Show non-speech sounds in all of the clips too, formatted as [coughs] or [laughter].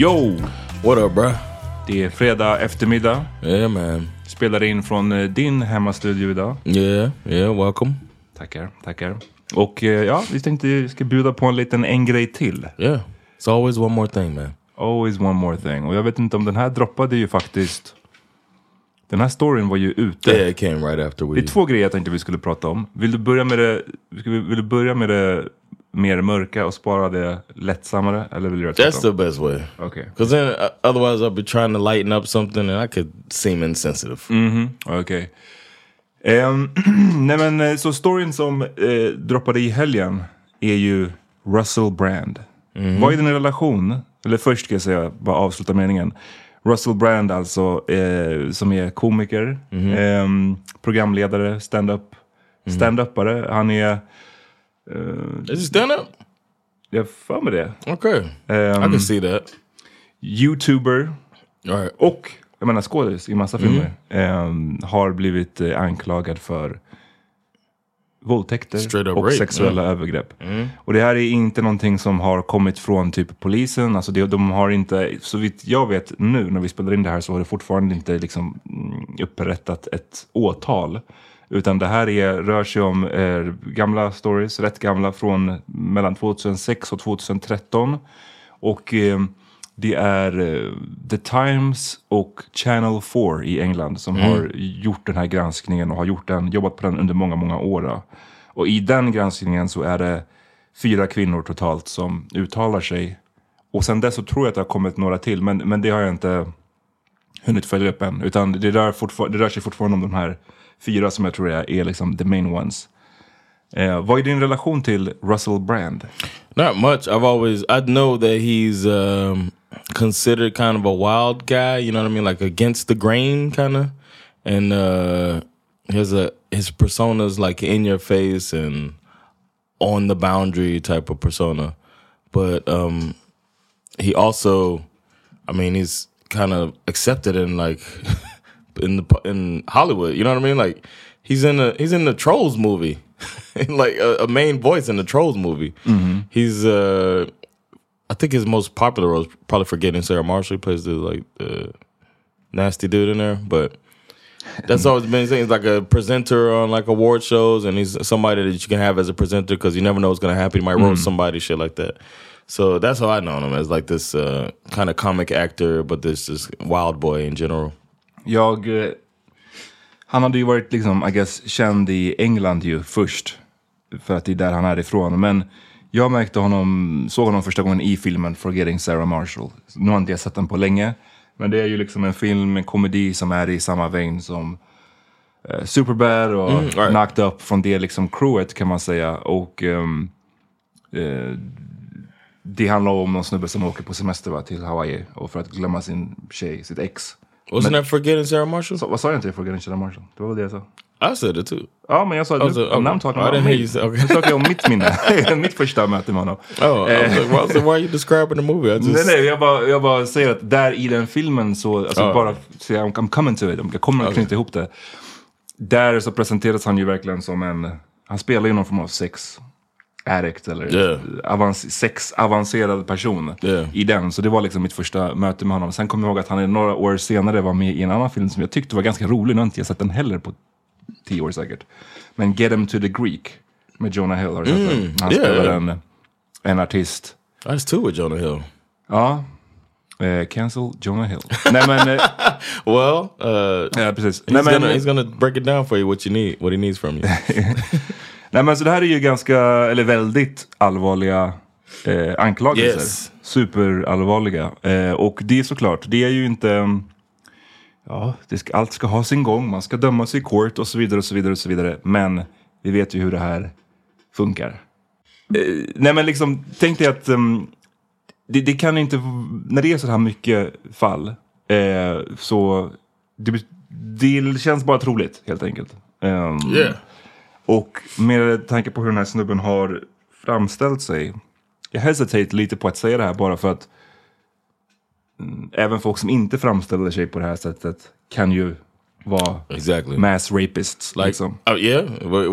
Yo! What up bruh? Det är fredag eftermiddag. Yeah man. Spelar in från eh, din hemmastudio idag. Yeah, yeah, welcome. Tackar, tackar. Och eh, ja, vi tänkte vi ska bjuda på en liten en grej till. Yeah. It's always one more thing man. Always one more thing. Och jag vet inte om den här droppade ju faktiskt... Den här storyn var ju ute. Yeah, it came right after we... Det är två grejer jag tänkte vi skulle prata om. Vill du börja med det, vill du börja med det mer mörka och spara det lättsammare? Eller vill du göra That's the best way. Okej. Because then uh, otherwise I'll be trying to lighten up something and I could seem insensitive. Mhm, Okej. Ehm, [clears throat] nej men eh, så storyn som eh, droppade i helgen är ju Russell Brand. Vad är din relation? Eller först ska jag säga, bara avsluta meningen. Russell Brand alltså, eh, som är komiker, ehm, programledare, stand-up, stand-upare. Han är, eh, Is it stand up? jag har för mig det, Okay. I Ehm, can see that. youtuber right. och jag menar skådis i massa filmer. ehm, har blivit eh, anklagad för våldtäkter och rape, sexuella övergrepp. Och det här är inte någonting som har kommit från typ polisen. Alltså det, de har inte, så vitt jag vet nu när vi spelar in det här så har det fortfarande inte liksom mm, upprättat ett åtal. Utan det här är, rör sig om eh, gamla stories, rätt gamla från mellan 2006 och 2013. Och eh, det är eh, The Times och Channel 4 i England som har gjort den här granskningen och har gjort den, jobbat på den under många, många år. Då. Och i den granskningen så är det fyra kvinnor totalt som uttalar sig. Och sen dess så tror jag att det har kommit några till, men, men det har jag inte hunnit följa upp än. Utan det rör, det rör sig fortfarande om de här fyra som jag tror är, är liksom the main ones. Uh, vad är din relation till Russell Brand? Not much. I've always I know that he's um, considered kind of a wild guy. You know what I mean, like against the grain, kind of. And uh, his uh, his persona's like in your face and on the boundary type of persona. But um, he also, I mean, he's kind of accepted in like [laughs] in the in Hollywood. You know what I mean? Like he's in a he's in the Trolls movie, [laughs] like a, a main voice in the Trolls movie. He's uh, I think his most popular role is probably forgetting Sarah Marshall. He plays the like the nasty dude in there, but. That's always been his thing. He's like a presenter on like award shows, and he's somebody that you can have as a presenter because you never know what's going to happen. He might roast somebody, shit like that. So that's how I know him as like this uh, kind of comic actor, but this this wild boy in general. Jag... eh, Han hade ju varit liksom, I guess, känd i England ju först. För att det är där han är ifrån. Men jag märkte honom, såg honom första gången i filmen Forgetting Sarah Marshall. Nu har inte jag sett den på länge. Men det är ju liksom en film, en komedi som är i samma vein som eh, Superbad och right. Knocked Up från det liksom crewet kan man säga. Och ehm, eh, det handlar om någon snubbe som åker på semester va, till Hawaii och för att glömma sin tjej, sitt ex. Wasn't that forgetting Sarah Marshall? Så, vad sa jag inte? Forgetting Sarah Marshall? Det var väl det jag sa. I said it too. Ja, men jag sa... Okay. now I'm talking about me. you say- okay. Nu pratar jag om mitt minne. [laughs] mitt första möte med honom. Oh, was like, well, like, why are you describing the movie? Just Nej, nej, jag bara, jag bara säger att där i den filmen så, alltså Ja. bara, så jag, I'm coming to it, jag kommer att knyta ihop det. Där så presenteras han ju verkligen som en, han spelar ju någon form av sex addict eller Yeah. avans, sexavancerad person Yeah. i den. Så det var liksom mitt första möte med honom. Sen kommer jag ihåg att han några år senare var med i en annan film som jag tyckte var ganska rolig. Nu har inte jag sett den heller på tio år säkert. Men Get Him to the Greek med Jonah Hill. Har du sett den? Han yeah, spelar en, en artist. That's two with Jonah Hill. Ja. Eh, cancel Jonah Hill. Nej men, eh, [laughs] Well, uh, ja precis. he's, Nej men, gonna, he's gonna break it down for you what you need, what he needs from you. [laughs] nej men så det här är ju ganska, eller väldigt allvarliga eh, anklagelser. Yes. Superallvarliga. Eh, och det är såklart, det är ju inte... Ja, det ska, allt ska ha sin gång, man ska dömas i court och så vidare och så vidare och så vidare. Men vi vet ju hur det här funkar. Eh, nej men liksom, tänk dig att um, det, det kan inte, när det är så här mycket fall, eh, så det, det känns bara troligt helt enkelt. Ehm, yeah. Och med tanke på hur den här snubben har framställt sig. Jag hesitate lite på att säga det här bara för att mm, även folk som inte framställer sig på det här sättet kan ju vara Exactly. mass rapists. Like, liksom. oh yeah,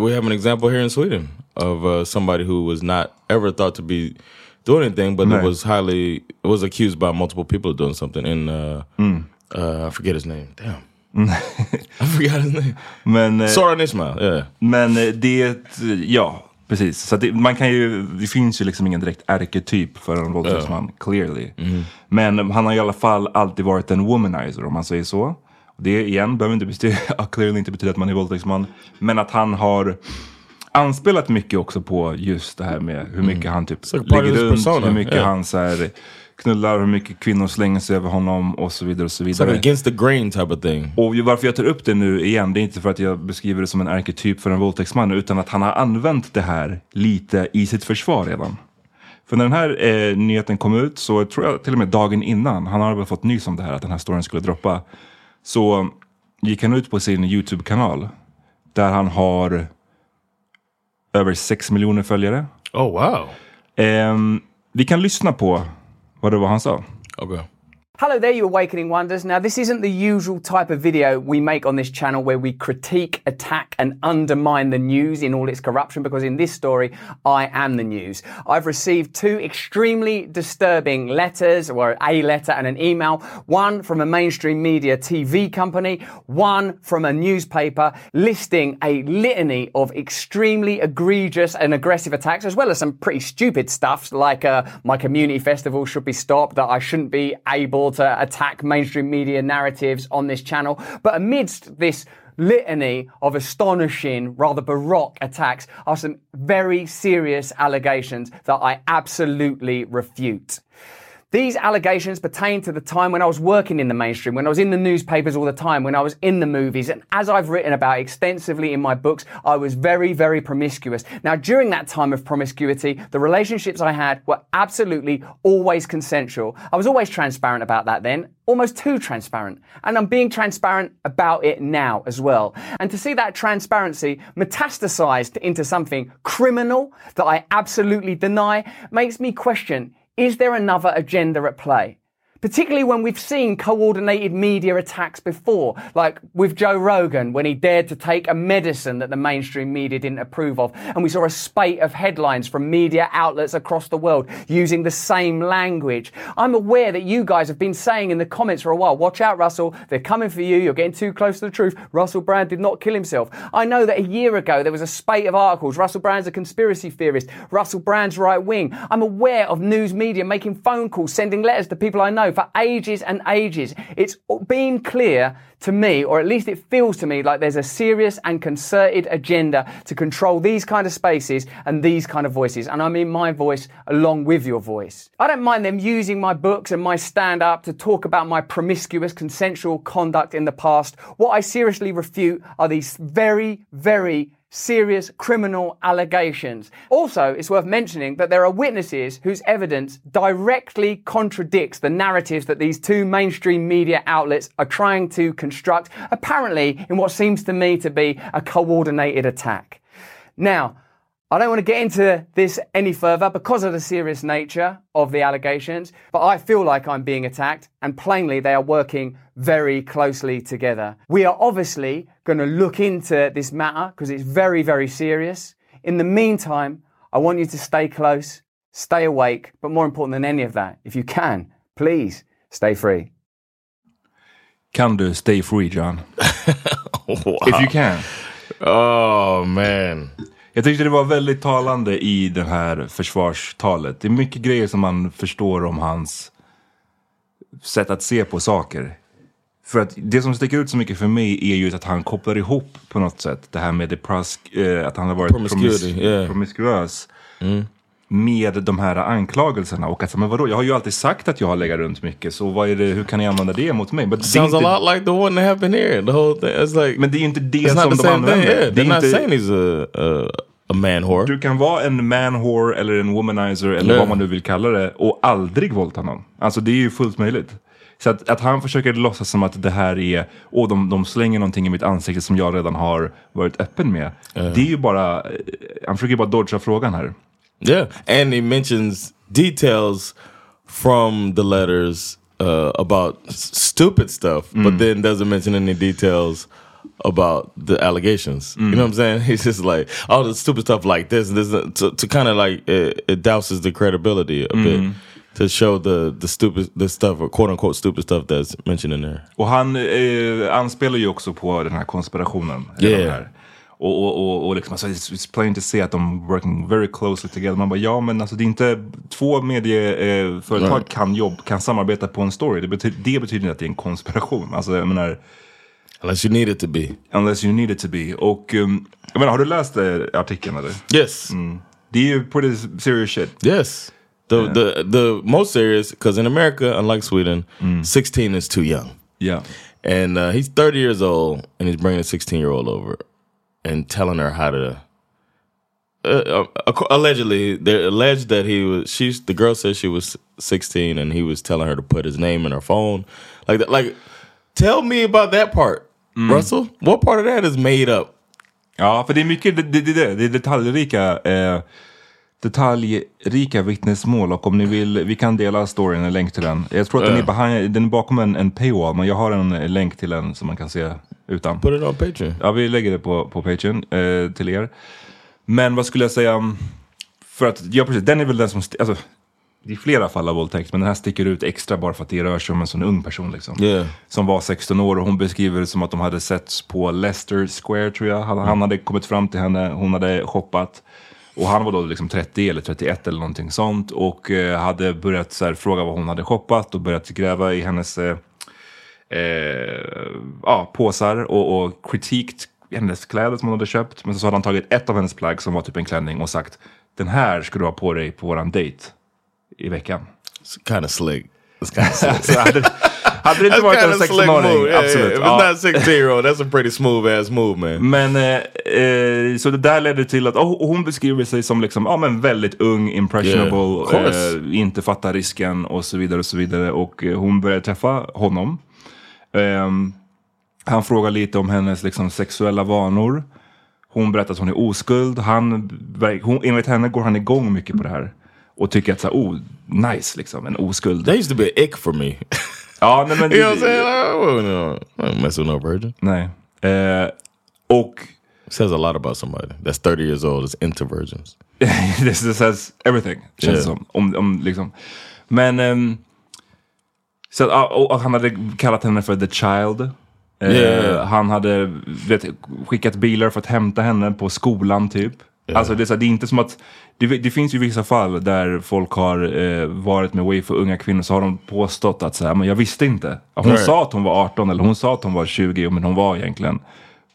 we have an example here in Sweden of uh, somebody who was not ever thought to be doing anything, but was highly was accused by multiple people of doing something. And uh, Mm. uh, I forget his name. Damn, I forgot his name. Men, eh, Soran Ismail. Yeah. men eh, det, ja, precis. Så det, man kan ju, det finns ju liksom ingen direkt arketyp för en våldtäktsman, clearly. Men han har i alla fall alltid varit en womanizer om man säger så. Det igen behöver inte betyda, [laughs] clearly inte betyda att man är våldtäktsman. Men att han har anspelat mycket också på just det här med hur mycket han typ ligger runt, persona, hur mycket yeah. han så här, knullar, hur mycket kvinnor slänger sig över honom och så vidare och så It's vidare. like against the grain type of thing. Och varför jag tar upp det nu igen, det är inte för att jag beskriver det som en arketyp för en våldtäktsman, utan att han har använt det här lite i sitt försvar redan. För när den här eh, nyheten kom ut, så tror jag till och med dagen innan, han har väl fått nys om det här, att den här storyn skulle droppa, så gick han ut på sin YouTube-kanal, där han har över 6 miljoner följare. Oh wow. Ehm, vi kan lyssna på vad det var han sa. Okej. Okay. Hello there, you awakening wonders. Now, this isn't the usual type of video we make on this channel where we critique, attack, and undermine the news in all its corruption, because in this story, I am the news. I've received two extremely disturbing letters, or a letter and an email, one from a mainstream media TV company, one from a newspaper, listing a litany of extremely egregious and aggressive attacks, as well as some pretty stupid stuff like uh, my community festival should be stopped, that I shouldn't be able to attack mainstream media narratives on this channel. But amidst this litany of astonishing, rather baroque attacks are some very serious allegations that I absolutely refute. These allegations pertain to the time when I was working in the mainstream, when I was in the newspapers all the time, when I was in the movies, and as I've written about extensively in my books, I was very, very promiscuous. Now, during that time of promiscuity, the relationships I had were absolutely always consensual. I was always transparent about that then, almost too transparent. And I'm being transparent about it now as well. And to see that transparency metastasized into something criminal that I absolutely deny makes me question is there another agenda at play? Particularly when we've seen coordinated media attacks before, like with Joe Rogan when he dared to take a medicine that the mainstream media didn't approve of. And we saw a spate of headlines from media outlets across the world using the same language. I'm aware that you guys have been saying in the comments for a while, watch out, Russell, they're coming for you, you're getting too close to the truth. Russell Brand did not kill himself. I know that a year ago there was a spate of articles. Russell Brand's a conspiracy theorist. Russell Brand's right wing. I'm aware of news media making phone calls, sending letters to people I know for ages and ages. It's been clear to me, or at least it feels to me like there's a serious and concerted agenda to control these kind of spaces and these kind of voices. And I mean my voice along with your voice. I don't mind them using my books and my stand up to talk about my promiscuous consensual conduct in the past. What I seriously refute are these very, very serious criminal allegations. Also, it's worth mentioning that there are witnesses whose evidence directly contradicts the narratives that these two mainstream media outlets are trying to construct, apparently in what seems to me to be a coordinated attack. Now, I don't want to get into this any further because of the serious nature of the allegations, but I feel like I'm being attacked, and plainly they are working very closely together. We are obviously going to look into this matter because it's very, very serious. In the meantime, I want you to stay close, stay awake, but more important than any of that, if you can, please stay free. Can do stay free John? [laughs] Wow. If you can. Oh man. Jag tyckte det var väldigt talande i det här försvarstalet. Det är mycket grejer som man förstår om hans sätt att se på saker. För att det som sticker ut så mycket för mig är ju att han kopplar ihop på något sätt det här med det prask, eh, att han har varit Promiscuity, promis- yeah. promiskuös. Med de här anklagelserna och att men vadå, jag har ju alltid sagt att jag har legat runt mycket så vad är det, hur kan ni använda det mot mig? Är Sounds a inte- lot like the one that happened here. The whole thing. It's like Men det är ju inte det som not de same thing. använder. Yeah, Det är they're not inte- saying he's a, a a man whore. Du kan vara en man whore eller en womanizer eller Nej. vad man nu vill kalla det och aldrig våldta någon. Alltså det är ju fullt möjligt. Så att, att han försöker låtsas som att det här är, åh de, de slänger någonting i mitt ansikte som jag redan har varit öppen med. Det är ju bara, eh, han försöker bara dodga frågan här. Yeah, and he mentions details from the letters uh, about s- stupid stuff, but then doesn't mention any details about the allegations. You know what I'm saying? [laughs] He's just like all the stupid stuff like this, this to, to kind of like it, it douses the credibility a bit to show the the stupid the stuff or quote unquote stupid stuff that's mentioned in there. Och han eh, anspelar ju också på den här konspirationen. Yeah. Och, och, och, och liksom, alltså, it's, it's plain to see att de working very closely together. Man bara, ja men alltså det är inte, två medieföretag eh, kan jobb, kan samarbeta på en story. Det betyder, det betyder inte att det är en konspiration. Alltså jag menar, Unless you need it to be. unless you need it to be. Och um, jag menar, har du läst eh, artikeln eller? Yes. Det är ju pretty serious shit. Yes. The the the most serious because in America, unlike Sweden, 16 is too young. Yeah. And uh, he's 30 years old and he's bringing a 16 year old over and telling her how to. Uh, uh, allegedly, they're alleged that he was. She's the girl said she was 16 and he was telling her to put his name in her phone, like that. Like, tell me about that part, Russell. What part of that is made up? Ja, för det är mycket det, det, det, det, detaljrika, eh, detaljrika vittnesmål och om ni vill, vi kan dela storyn, en länk till den. Jag tror att den, är behind, den är bakom en, en paywall, men jag har en länk till den som man kan se utan. Put it on Patreon. Ja, vi lägger det på, på Patreon eh, till er. Men vad skulle jag säga? um, För att, ja precis, den är väl den som, alltså, det är flera fall av våldtäkt, men den här sticker ut extra bara för att det rör sig om en sån ung person liksom. Yeah. Som var 16 år och hon beskriver det som att de hade setts på Leicester Square tror jag. Han, han hade kommit fram till henne, hon hade shoppat. Och han var då liksom 30 eller 31 eller någonting sånt. Och eh, hade börjat så här, fråga vad hon hade shoppat och börjat gräva i hennes eh, eh, ja, påsar och, och critiqued hennes kläder som hon hade köpt. Men så hade han tagit ett av hennes plagg som var typ en klänning och sagt den här ska du ha på dig på våran dejt i veckan. It's kind of slick. It's kind of [laughs] slick. Hade, det inte varit en 16-åring, absolut. If Ja. it's not a 16 year old, that's a pretty smooth ass move, man. Men eh, eh, så det där ledde till att och hon beskriver sig som liksom, ja, men väldigt ung, Yeah, impressionable, eh, inte fattar risken och så vidare och så vidare. Och eh, hon började träffa honom. Ehm, han frågar lite om hennes liksom, sexuella vanor. Hon berättar att hon är oskuld. Han, hon, enligt henne går han igång mycket på det här. Och tycker att så här, oh, nice liksom, en oskuld. That used to be an ick for me. [laughs] Ja, nej, men, you know what I'm saying? Like, oh, no, mess with virgin. Nej. Eh, och says a lot about somebody that's 30 years old is into virgins. [laughs] this, this says everything, känns det Yeah. som. Om, om, liksom. Men ehm, så, att, ja, och, och han hade kallat henne för the child. Eh, Yeah. Han hade vet, skickat bilar för att hämta henne på skolan typ. Alltså det, är så, det är inte som att, det, det finns ju vissa fall där folk har eh, varit med way för unga kvinnor så har de påstått att så här, men jag visste inte. Hon Right. sa att hon var 18 eller hon sa att hon var 20 men hon var egentligen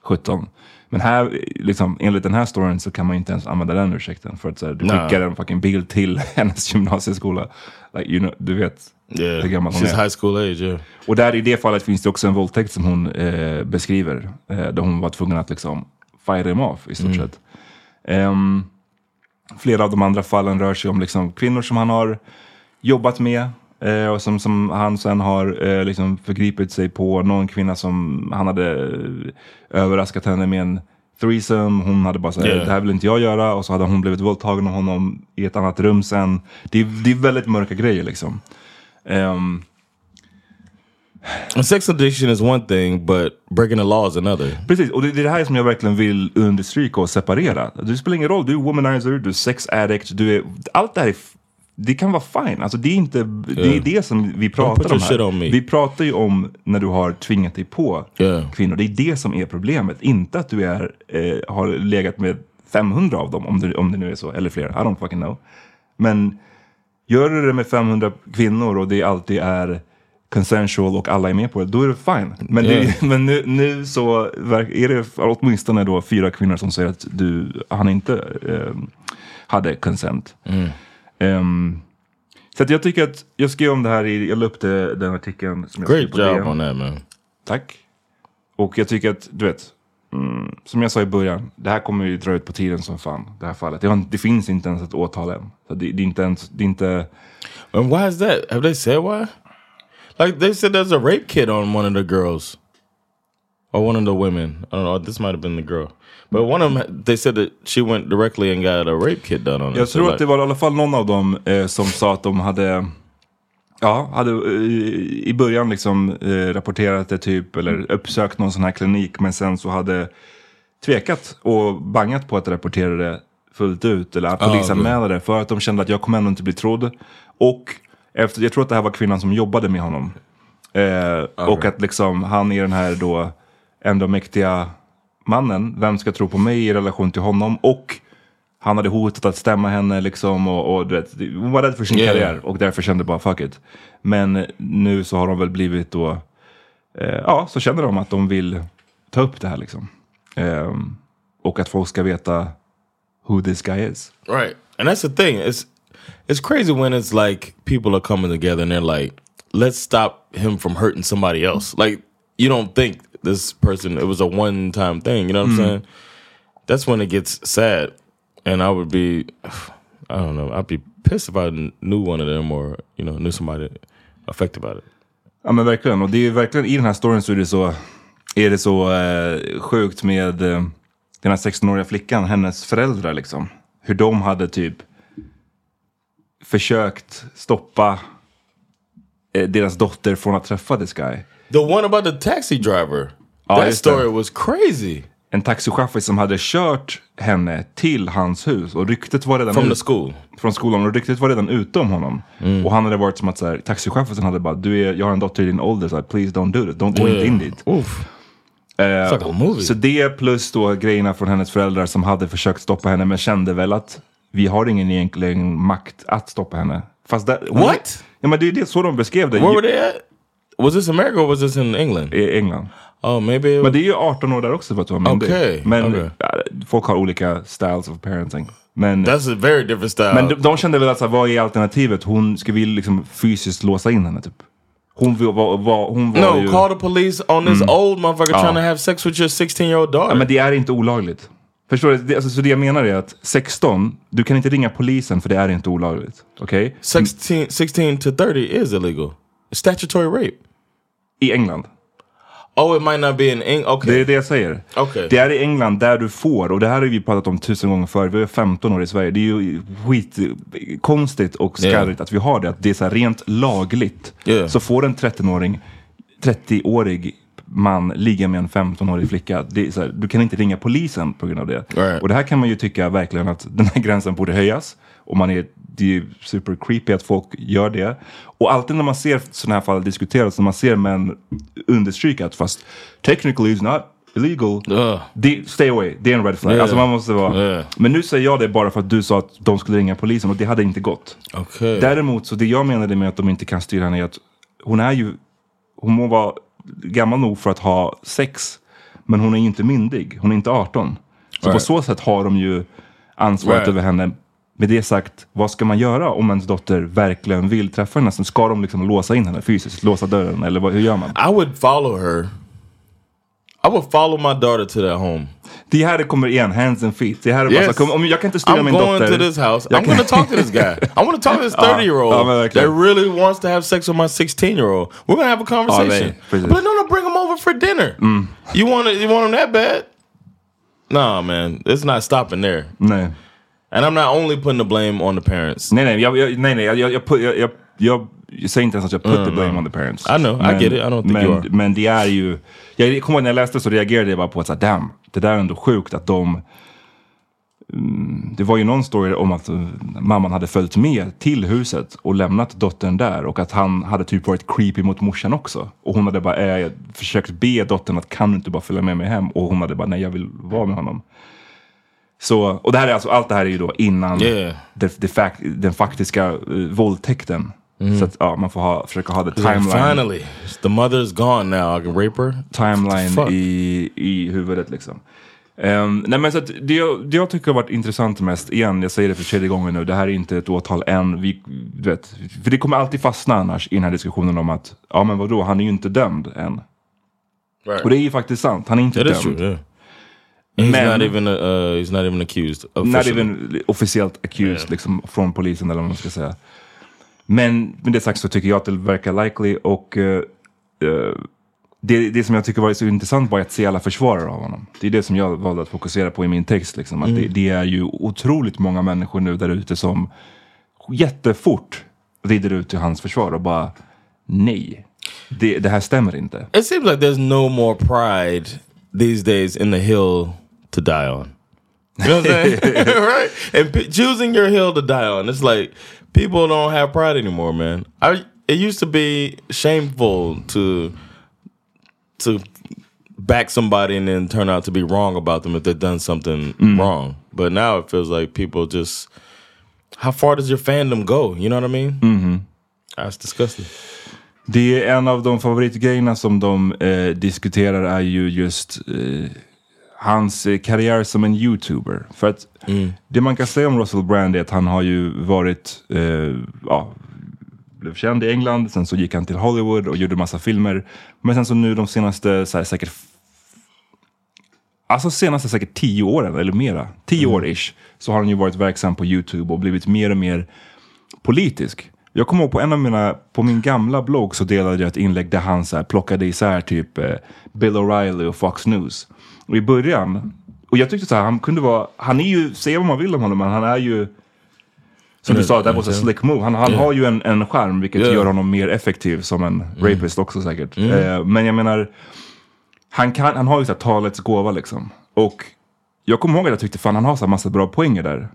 17. Men här, liksom, enligt den här storyn så kan man ju inte ens använda den ursäkten. För att så här, du skickar en fucking bild till [laughs] hennes gymnasieskola. Like, you know, du vet Yeah, hur gammal hon she's är. high school age. Yeah, Och där i det fallet finns det också en våldtäkt som hon eh, beskriver. Eh, där hon var tvungen att liksom fire them off i stort sett. Ehm, flera av de andra fallen rör sig om liksom kvinnor som han har jobbat med. Eh, och som, som han sen har eh, liksom förgripit sig på. Någon kvinna som han hade eh, överraskat henne med en threesome. Hon hade bara sagt Yeah. det här vill inte jag göra. Och så hade hon blivit våldtagen av honom i ett annat rum sen. Det är, det är väldigt mörka grejer liksom. Ehm, and sex addiction is one thing, but breaking the law is another. Precis, och det det är det här som jag verkligen vill understryka och separera. Det spelar ingen roll, du är womanizer, du är sex addict, du är... Allt det här är... Det kan vara fine. Alltså det är inte... Det är Yeah. det som vi pratar om här. Vi pratar ju om när du har tvingat dig på Yeah. kvinnor. Det är det som är problemet. Inte att du är, eh, har legat med 500 av dem, om det, om det nu är så. Eller fler, I don't fucking know. Men gör du det med 500 kvinnor och det alltid är consensual och alla är med på det, då är det fine. Men, Yeah. det, men nu, nu så är det åtminstone då fyra kvinnor som säger att du, han inte eh, hade consent. Ehm, så att jag tycker att jag skrev om det här i, jag la upp det, den artikeln. Som jag Great på job DN. on that, man. Tack. Och jag tycker att, du vet, mm, som jag sa i början, det här kommer ju dra ut på tiden som fan, det här fallet. Det, har, det finns inte ens ett åtal än. Så det, det är inte ens, det är inte... And why is that? Have they said why? Like they said, there's a rape kit on one of the girls, or one of the women. I don't know. This might have been the girl, but one of them. They said that she went directly and got a rape kit done on her. Jag So, tror like- att det var i alla fall någon av dem eh, som sa att de hade Ja, hade eh, i början liksom eh, rapporterat det typ, eller uppsökt någon sån här klinik, men sen så hade tvekat och bangat på att rapportera det fullt ut, eller att Ah, polisanmäla det, för att de kände att jag kommer ändå inte bli trodd. Och efter, jag tror att det här var kvinnan som jobbade med honom. Eh, Och att liksom han är den här då ändå mäktiga mannen, vem ska tro på mig i relation till honom? Och han hade hotat att stämma henne liksom och, och du vet, hon var rädd för sin Yeah. karriär och därför kände bara fuck it. Men nu så har de väl blivit då, eh, ja så känner de att de vill ta upp det här liksom. Ehm, och att folk ska veta who this guy is. Right. And that's the thing. It's it's crazy when it's like people are coming together and they're like, let's stop him from hurting somebody else. Like you don't think this person it was a one time thing, you know what I'm saying? That's when it gets sad. And I would be I don't know, I'd be pissed if I knew one of them or, you know, knew somebody affected by it. Ja men verkligen, och det är ju verkligen i den här storyn så är det så, är det så eh, sjukt med eh, den här 16-åriga flickan, hennes föräldrar liksom. Hur de hade typ försökt stoppa eh, deras dotter från att träffa this guy. The one about the taxi driver. Oh, that just that. story was crazy. En taxichaufför som hade kört henne till hans hus och ryktet var redan From ut- the school. från skolan och ryktet var redan ute om honom. Och han hade varit som att så här, taxichauffören hade bara, du är, jag har en dotter i din ålder, så här, please don't do it, don't gå inte in dit. Oof. Eh, It's like a movie. Så det plus då grejerna från hennes föräldrar som hade försökt stoppa henne men kände väl att vi har ingen egentlig makt att stoppa henne. Fast där, hon- What? Ja men det är det så de beskrev det Where were they at? Was this America or was this in England? i England. Oh, maybe. It Men det är ju 18 år där också för att vara myndig. Okej, Men okej. ja, folk har olika styles of parenting. Men, That's a very different style. men de, de kände väl att vad är alternativet? Hon ska vi liksom fysiskt låsa in henne typ. Hon var, var, hon var no, ju... call the police on this old motherfucker trying to have sex with your 16 year old daughter. Ja, men det är inte olagligt. Förstår du? Det, alltså, så det jag menar är att 16, du kan inte ringa polisen för det är inte olagligt. Okej? 16, 16 to 30 is illegal. Statutory rape. I England. Oh, it might not be in England. Okay. Det är det jag säger. Okej. Det är i England där du får, och det här har vi pratat om tusen gånger förr, vi är 15 år i Sverige. Det är ju skitkonstigt och skarrigt att vi har det. Att det är så här rent lagligt. Yeah. Så får en 13-åring, 30-årig man ligga med en 15-årig flicka. Här, du kan inte ringa polisen på grund av det. Right. Och det här kan man ju tycka verkligen att den här gränsen borde höjas. Och man är, det är ju super creepy att folk gör det. Och alltid när man ser sådana här fall diskuteras, när man ser män understryka att fast technically it's not illegal. Ugh. Det, stay away, det är en red flag. Yeah. Alltså man måste vara... Yeah. Men nu säger jag det bara för att du sa att de skulle ringa polisen och det hade inte gått. Okay. Däremot så det jag menade med att de inte kan styra henne är att hon är ju, hon må vara gammal nog för att ha sex, men hon är ju inte myndig. Hon är inte 18. Så på Right. så sätt har de ju ansvaret Right. över henne. Med det sagt, vad ska man göra om ens dotter verkligen vill träffa henne? Ska de liksom låsa in henne fysiskt, låsa dörren eller vad, hur gör man? I would follow her. I would follow my daughter to that home. Det här kommer igen, hands and feet. Det här är Yes. bara kom, om jag kan inte styra I'm min going to this house. I'm going to talk to this [laughs] guy. I want to talk to this 30 year old ja, that really wants to have sex with my 16 year old. We're going to have a conversation. nej, but no, no, bring him over for dinner. Mm. You want it, you want him that bad? Nah, man, it's not stopping there. Nej. And I'm not only putting the blame on the parents. Nej, nej, jag, jag, nej, nej, jag, jag, jag, jag, jag, säger inte ens att jag put the blame on the parents. I know, I get it. I don't think men, you are. Men det är ju, jag kommer ihåg när jag läste så reagerade jag bara på att så här, damn, det där är ändå sjukt att de Mm, det var ju någon story om att eh, mamman hade följt med till huset och lämnat dottern där och att han hade typ varit creepy mot morsan också. Och hon hade bara eh, försökt be dottern att kan du inte bara följa med mig hem? Och hon hade bara nej jag vill vara med honom. Så, och det här är alltså, allt det här är ju då innan Yeah. det, det fak, den faktiska eh, våldtäkten. Så att ja, man får ha, försöka ha det Like, timeline, finally, the mother's gone now. I can rape her. timeline i, i huvudet liksom. Ehm, nej men så det, jag- det jag tycker har varit intressant mest, igen, jag säger det för tredje gången nu, det här är inte ett åtal än. Vi, vet, för det kommer alltid fastna annars i den här diskussionen om att, ja men vadå, han är ju inte dömd än. Right. Och det är ju faktiskt sant, han är inte That is dömd. true. Yeah. He's Men- not even uh, he's not even accused. Not officially. even officiellt accused liksom, från polisen eller vad man ska säga. Men med det sagt så tycker jag att det verkar likely och eh, det, det som jag tycker var så intressant var att se alla försvarare av honom. Det är det som jag valde att fokusera på i min text. Liksom. Att Mm. det, det är ju otroligt många människor nu där ute som jättefort rider ut till hans försvar och bara nej, det, det här stämmer inte. It seems like there's no more pride these days in the hill to die on. You know what I'm saying? [laughs] [laughs] right? And choosing your hill to die on. It's like people don't have pride anymore, man. I it used to be shameful to to back somebody and then turn out to be wrong about them if they've done something wrong. But now it feels like people just how far does your fandom go? You know what I mean? Mm-hmm. That's disgusting. Det är en av de favoritgrejerna som de eh, diskuterar är ju just eh, hans eh, karriär som en YouTuber. För att det man kan säga om Russell Brand är att han har ju varit, eh, ja, blev känd i England, sen så gick han till Hollywood och gjorde massa filmer. Men sen så nu de senaste, så här, säkert Alltså senaste säkert tio åren eller mera, tio år ish, så har han ju varit verksam på YouTube och blivit mer och mer politisk. Jag kommer ihåg på en av mina, på min gamla blogg så delade jag ett inlägg där han så här plockade isär typ eh, Bill O'Reilly och Fox News. Och i början, och jag tyckte så här, han kunde vara, han är ju, säga vad man vill om honom, men han är ju som du sa, that was a slick move. Han, han har ju en, en charm vilket Yeah. gör honom mer effektiv som en rapist också säkert. Eh, men jag menar, han, kan, han har ju så här talets gåva liksom. Och jag kommer ihåg att jag tyckte fan han har så här massa bra poänger där.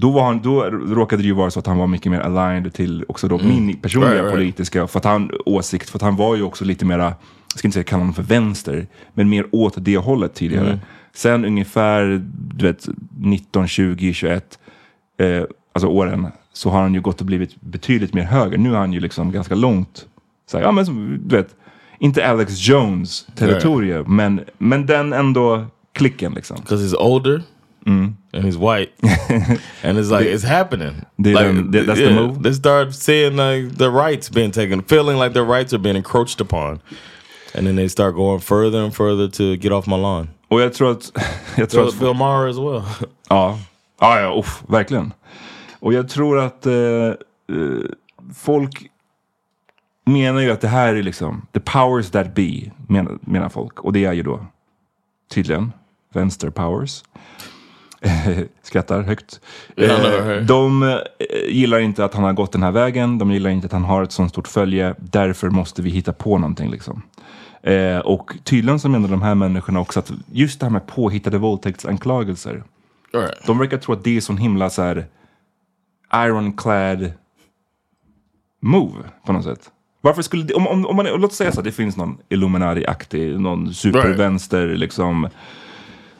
Då, var han, då råkade det ju vara så att han var mycket mer aligned till också då min personliga Right, right. politiska för att han, åsikt. För att han var ju också lite mera, jag ska inte säga kalla honom för vänster, men mer åt det hållet tidigare. Sen ungefär du vet, 19, 20, 21, eh, alltså åren, så har han ju gått och blivit betydligt mer höger. Nu är han ju liksom ganska långt, så här, ja men som, du vet, inte Alex Jones territorium, men, men den ändå klicken liksom. because he's older and he's white, [laughs] and it's like it's happening. They like that- that's the move? They start seeing like the rights being taken, feeling like their rights are being encroached upon, and then they start going further and further to get off my lawn. Och jag tror att, [laughs] jag tror att Bill Maher as well. [laughs] Ja, ja, ja uff, verkligen. Och jag tror att eh, eh, folk menar ju att det här är liksom the powers that be, menar, menar folk. Och det är ju då tydligen vänster powers. [laughs] Skrattar högt. Eh, right. de eh, gillar inte att han har gått den här vägen. De gillar inte att han har ett sånt stort följe. Därför måste vi hitta på någonting liksom. Eh, och tydligen så menar de här människorna också att just det här med påhittade våldtäktsanklagelser. Right. De verkar tro att det är sån himla så här ironclad move på något sätt. Varför skulle det, om, om, om man, låt säga så att det finns någon Illuminati-aktig, någon supervänster liksom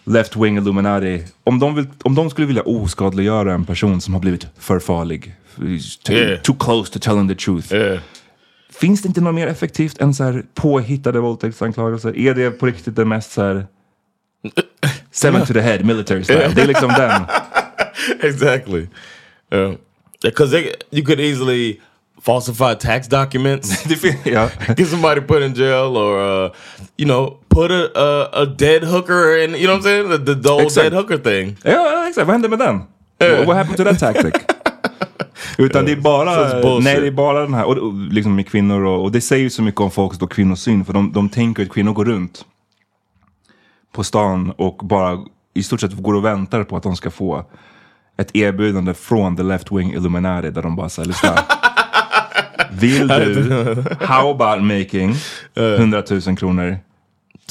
left-wing Illuminati. Om de, vill, om de skulle vilja oskadliggöra en person som har blivit för farlig, too, Yeah. too close to telling the truth. Yeah. Finns det inte något mer effektivt än så här påhittade våldtäktsanklagelser? Är det på riktigt det mest så här [coughs] seven to the head military style? Det är liksom den. [laughs] exactly. Because you could easily falsify tax documents. [laughs] Ja. [laughs] get somebody put in jail or uh, you know put a, a a dead hooker in you know what I'm saying the, the, the old Exakt. dead hooker thing Ja, exakt. Vad hände med den? What, what happened to that tactic? [laughs] Utan det är bara, nej det är bara den här, och, och liksom med kvinnor och, och det säger ju så mycket om folks då kvinnosyn för de, de tänker att kvinnor går runt på stan och bara i stort sett går och väntar på att de ska få ett erbjudande från the left wing Illuminati där de bara säger lyssna. Vill du, how about making 100 000 kronor?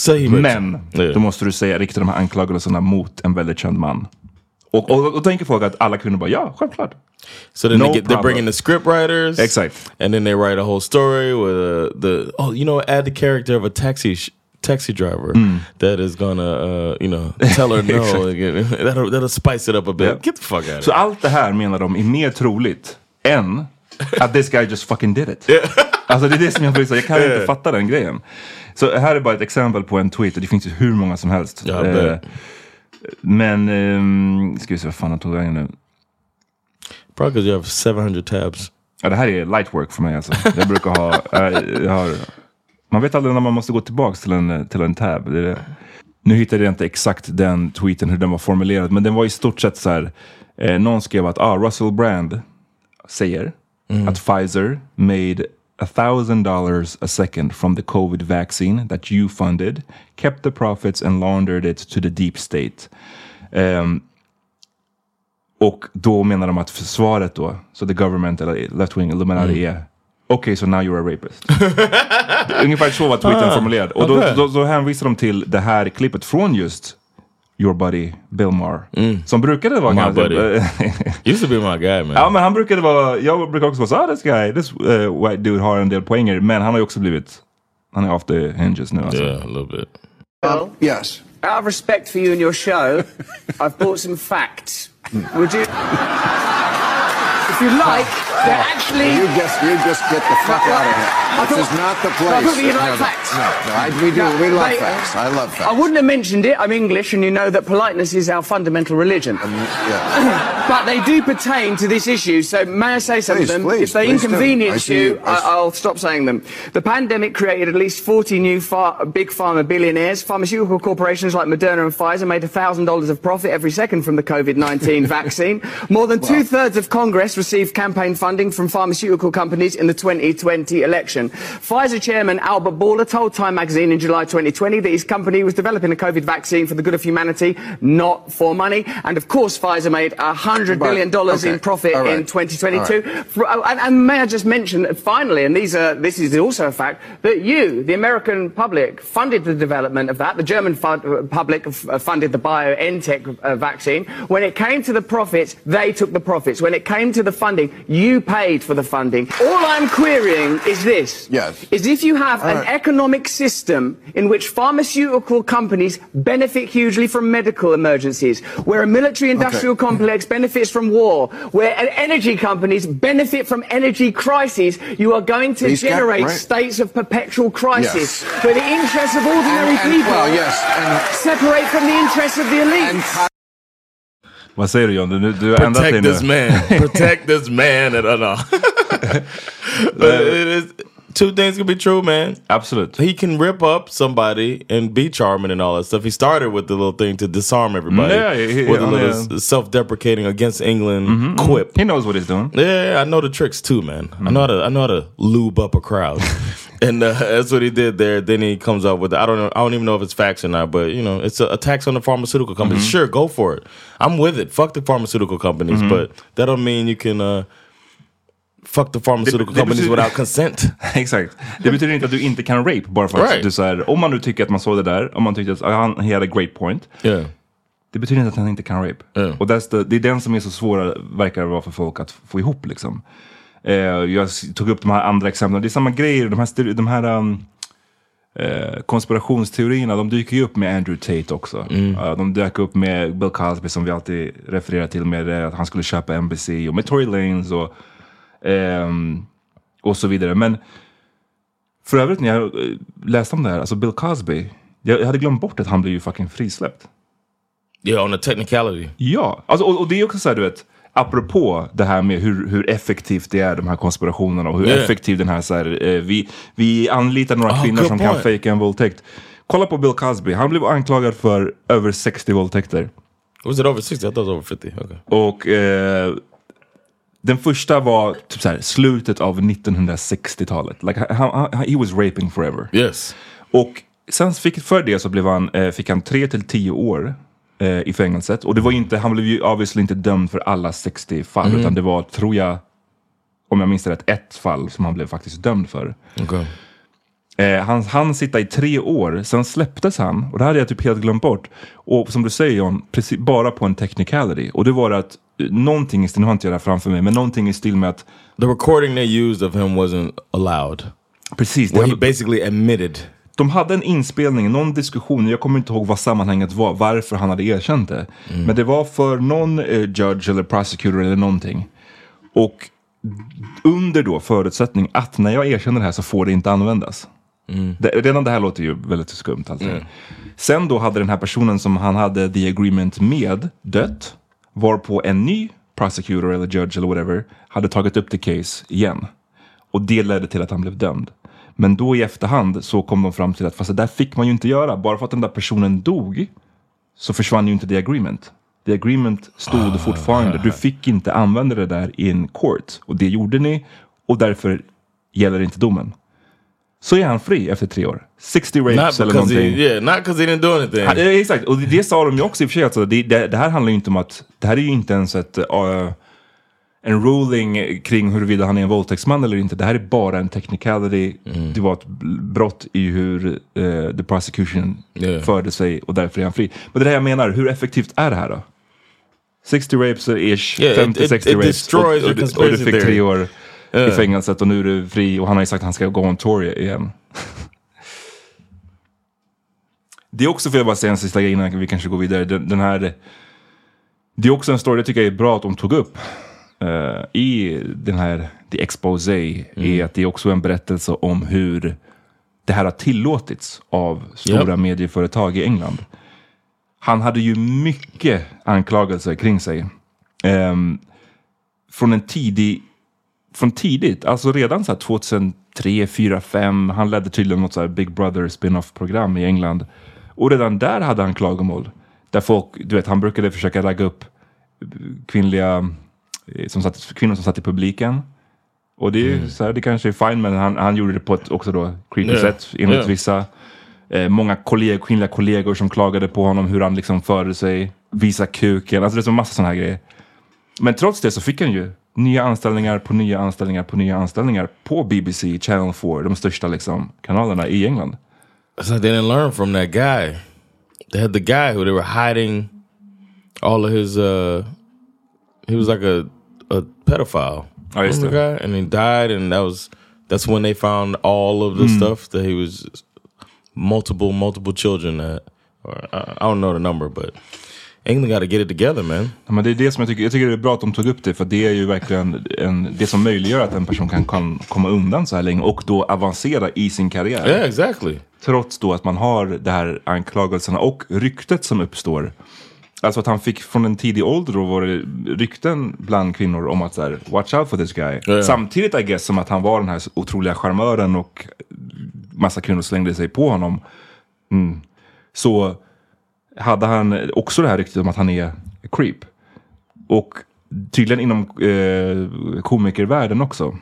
he Men då måste du säga, rikta de här anklagelserna mot en väldigt känd man. Och, och, och tänker folk att alla kvinnor bara ja, självklart. so then no they get, they're bringing the script writers Exakt. and then they write a whole story with uh, the oh you know add the character of a taxi taxi driver Mm. that is gonna uh, you know tell her [laughs] no that'll, that'll spice it up a bit Yeah. get the fuck out of Så here allt det här menar de är mer troligt än [laughs] att this guy just fucking did it. [laughs] Alltså det är det som jag så, jag kan inte fatta den grejen. Så här är bara ett exempel på en tweet och det finns ju hur många som helst. Ja, Eh, men, um, ska vi se vad fan han tog vägen nu. probably because you have 700 tabs Ja, det här är light work för mig alltså. Jag brukar ha, [laughs] eh, jag har, man vet aldrig när man måste gå tillbaks till en, till en tab. Det det. Nu hittade jag inte exakt den tweeten, hur den var formulerad, men den var i stort sett så här. Eh, någon skrev att ah, Russell Brand säger att Pfizer made a thousand dollars a second from the covid vaccine that you funded, kept the profits and laundered it to the deep state. Ehm, Och då menar de att försvaret då, så the government eller left wing Illuminati är Okej, okay, so now you're a rapist. [laughs] Ungefär så var tweeten formulerad. Och då, okay. då, då hänvisar de till det här klippet från just your buddy Bill Maher. Som brukade vara My ganska... buddy. [laughs] Used to be my guy man. ja men han brukade vara, jag brukar också vara så ah, this guy, this uh, white dude har en del poänger. Men han har ju också blivit, han är off the hinges nu alltså. Yeah, a little bit. Well, Yes. out of respect for you and your show, [laughs] I've brought some facts. Would you? [laughs] If you like, oh, they're oh. actually. You just you just get the fuck out of here. I This thought- is not the I place. thought you'd like No, no, facts. No, no, I, we do. No, we love mate, facts. I love facts. I wouldn't have mentioned it. I'm English, and you know that politeness is our fundamental religion. Um, yeah. [clears throat] But they do pertain to this issue, so may I say some Please, of them? please, if they. I inconvenience you, I will stop saying them. The pandemic created at least 40 new far- big pharma billionaires. Pharmaceutical corporations like Moderna and Pfizer made $1,000 of profit every second from the COVID-19 [laughs] vaccine. More than two-thirds of Congress received campaign funding from pharmaceutical companies in the 2020 election. Pfizer chairman Albert Bourla told Time magazine in July 2020 that his company was developing a COVID vaccine for the good of humanity, not for money. And of course, Pfizer made $100 billion in okay. profit All right. in 2022. For- oh, And, and may I just mention that finally, and these are, this is also a fact, that you, the American public, funded the development of that. The German fu- uh, public uh, funded the BioNTech uh, vaccine. When it came to the profits, they took the profits. When it came to the funding, you paid for the funding. All I'm querying is this. Yes. Is if you have an right. economic system in which pharmaceutical companies benefit hugely from medical emergencies, where a military industrial Okay. complex benefits from war, where en- energy companies benefit from energy crises, you are going to These generate right. states of perpetual crisis Yes. where the interests of ordinary And- and- people well, yes, and- separate from the interests of the elite. Vad säger du John? Du, du har ändrat dig Protect nu. this man. [laughs] Protect this man. [laughs] no. but it is, two things can be true, man. Absolutely. He can rip up somebody and be charming and all that stuff. He started with the little thing to disarm everybody Yeah, he- with a oh, little yeah. self-deprecating against England mm-hmm, mm-hmm. quip. He knows what he's doing. Yeah, I know the tricks too, man. I mm-hmm. know how to I know how to lube up a crowd, [laughs] and uh, that's what he did there. Then he comes up with I don't know I don't even know if it's facts or not, but you know it's a, a tax on the pharmaceutical companies. Sure, go for it. I'm with it. Fuck the pharmaceutical companies, but that don't mean you can uh, fuck the pharmaceutical det companies betyder- without consent. [laughs] Exakt. Det betyder inte att du inte kan rape bara för att Right. du säger om man nu tycker att man såg det där, om man tyckte att ah, han he had a great point. Yeah. Det betyder inte att han inte kan rape. Ja. Och that's the, det är den som är så svår, verkar det vara för folk att få ihop liksom. Eh, jag tog upp de här andra exemplen, det är samma grejer, de här, de här um, eh, konspirationsteorierna, de dyker ju upp med Andrew Tate också. Eh, de dök upp med Bill Cosby som vi alltid refererar till med eh, att han skulle köpa NBC och med Tory Lanez och, ehm, och så vidare. Men för övrigt när jag eh, läste om det här, alltså Bill Cosby, jag, hade glömt bort att han blev ju fucking frisläppt. Yeah, on a technicality. Ja, alltså, och, och det är också så här, du vet, apropå det här med hur, hur effektivt det är, de här konspirationerna och hur Yeah. effektiv den här, så här eh, vi, vi anlitar några Oh, kvinnor som kan point. fejka en våldtäkt. Kolla på Bill Cosby, han blev anklagad för över 60 våldtäkter. Was it over 60? I thought it was over 50. Okay. Och eh, den första var typ så här, slutet av 1960-talet. Like, han, han, he was raping forever. Yes. Och sen fick, för det så blev han, eh, fick han 3 till 10 år eh, i fängelset. Och det var inte, han blev ju obviously inte dömd för alla 60 fall. Utan det var, tror jag, om jag minns rätt, ett fall som han blev faktiskt dömd för. Okay. Eh, han, han sitta i tre år, sen släpptes han. Och det hade jag typ helt glömt bort. Och som du säger John, precis, bara på en technicality. Och det var att någonting i stil, nu har inte jag det här framför mig, men någonting i stil med att The recording they used of him wasn't allowed. Precis, Where he basically admitted. de hade en inspelning, någon diskussion, jag kommer inte ihåg vad sammanhanget var, varför han hade erkänt det. Men det var för någon eh, judge eller prosecutor eller någonting. Och under då förutsättning att när jag erkänner det här så får det inte användas. Det, redan det här låter ju väldigt skumt. Alltså. Sen då hade den här personen som han hade the agreement med dött. Varpå en ny prosecutor eller judge eller whatever hade tagit upp the case igen. Och det ledde till att han blev dömd. Men då i efterhand så kom de fram till att fast det där fick man ju inte göra. Bara för att den där personen dog så försvann ju inte the agreement. The agreement stod fortfarande. Du fick inte använda det där in court. Och det gjorde ni och därför gäller inte domen. Så är han fri efter tre år. 60 Not rapes eller because he, någonting. yeah, not because he didn't do anything. Han, eh, exakt, och det, sa de ju också i och för sig. Alltså, det, det, det här handlar ju inte om att, det här är ju inte ens ett, uh, en ruling kring huruvida han är en våldtäktsman eller inte. Det här är bara en technicality. Mm. Det var ett brott i hur uh, the prosecution Yeah. förde sig och därför är han fri. Men det är det jag menar, hur effektivt är det här då? 60 rapes ish, Yeah, it- 50-60 it- it rapes. destroys och, your och, och du fick tre år i fängelset och nu är du fri och han har ju sagt att han ska gå on tour igen. Det är också, för jag bara säga en sista grej innan vi kanske går vidare. Den, den här, det är också en story jag tycker är bra att de tog upp. eh, I den här The Expose är att det är också en berättelse om hur det här har tillåtits av stora Yep. medieföretag i England. Han hade ju mycket anklagelser kring sig. Ehm, från en tidig, från tidigt, alltså redan så här 2003, 2004, 2005. Han ledde tydligen något så Big Brother spin-off program i England. Och redan där hade han klagomål. Där folk, du vet, han brukade försöka ragga upp kvinnliga, eh, som satt, kvinnor som satt i publiken. Och det, är ju så här, det kanske är fine, men han, han gjorde det på ett också då creepy Yeah. sätt enligt Yeah. vissa. Eh, många kolleg, kvinnliga kollegor som klagade på honom, hur han liksom förde sig, visa kuken, alltså det är så massa sådana här grejer. Men trots det så fick han ju nya anställningar på nya anställningar på nya anställningar på BBC, Channel 4, de största liksom, kanalerna i England. It's like they didn't learn from that guy. They had the guy who they were hiding all of his. uh He was like a a pedophile. Oh, Remember the guy, and he died, and that was that's when they found all of the Hmm. stuff that he was multiple multiple children. That, or I, I don't know the number, but England got to get it together, man. Ja, men det är det som jag tycker, jag tycker det är bra att de tog upp det, för det är ju verkligen en, det som möjliggör att en person kan, kan komma undan så här länge och då avancera i sin karriär. Yeah, exactly. Trots då att man har det här anklagelserna och ryktet som uppstår. Alltså att han fick från en tidig ålder då var det rykten bland kvinnor om att så här, watch out for this guy. Ja. Samtidigt I guess som att han var den här otroliga charmören och massa kvinnor slängde sig på honom. Mm. Så hade han också det här ryktet om att han är creep. Och tydligen inom eh, komikervärlden också.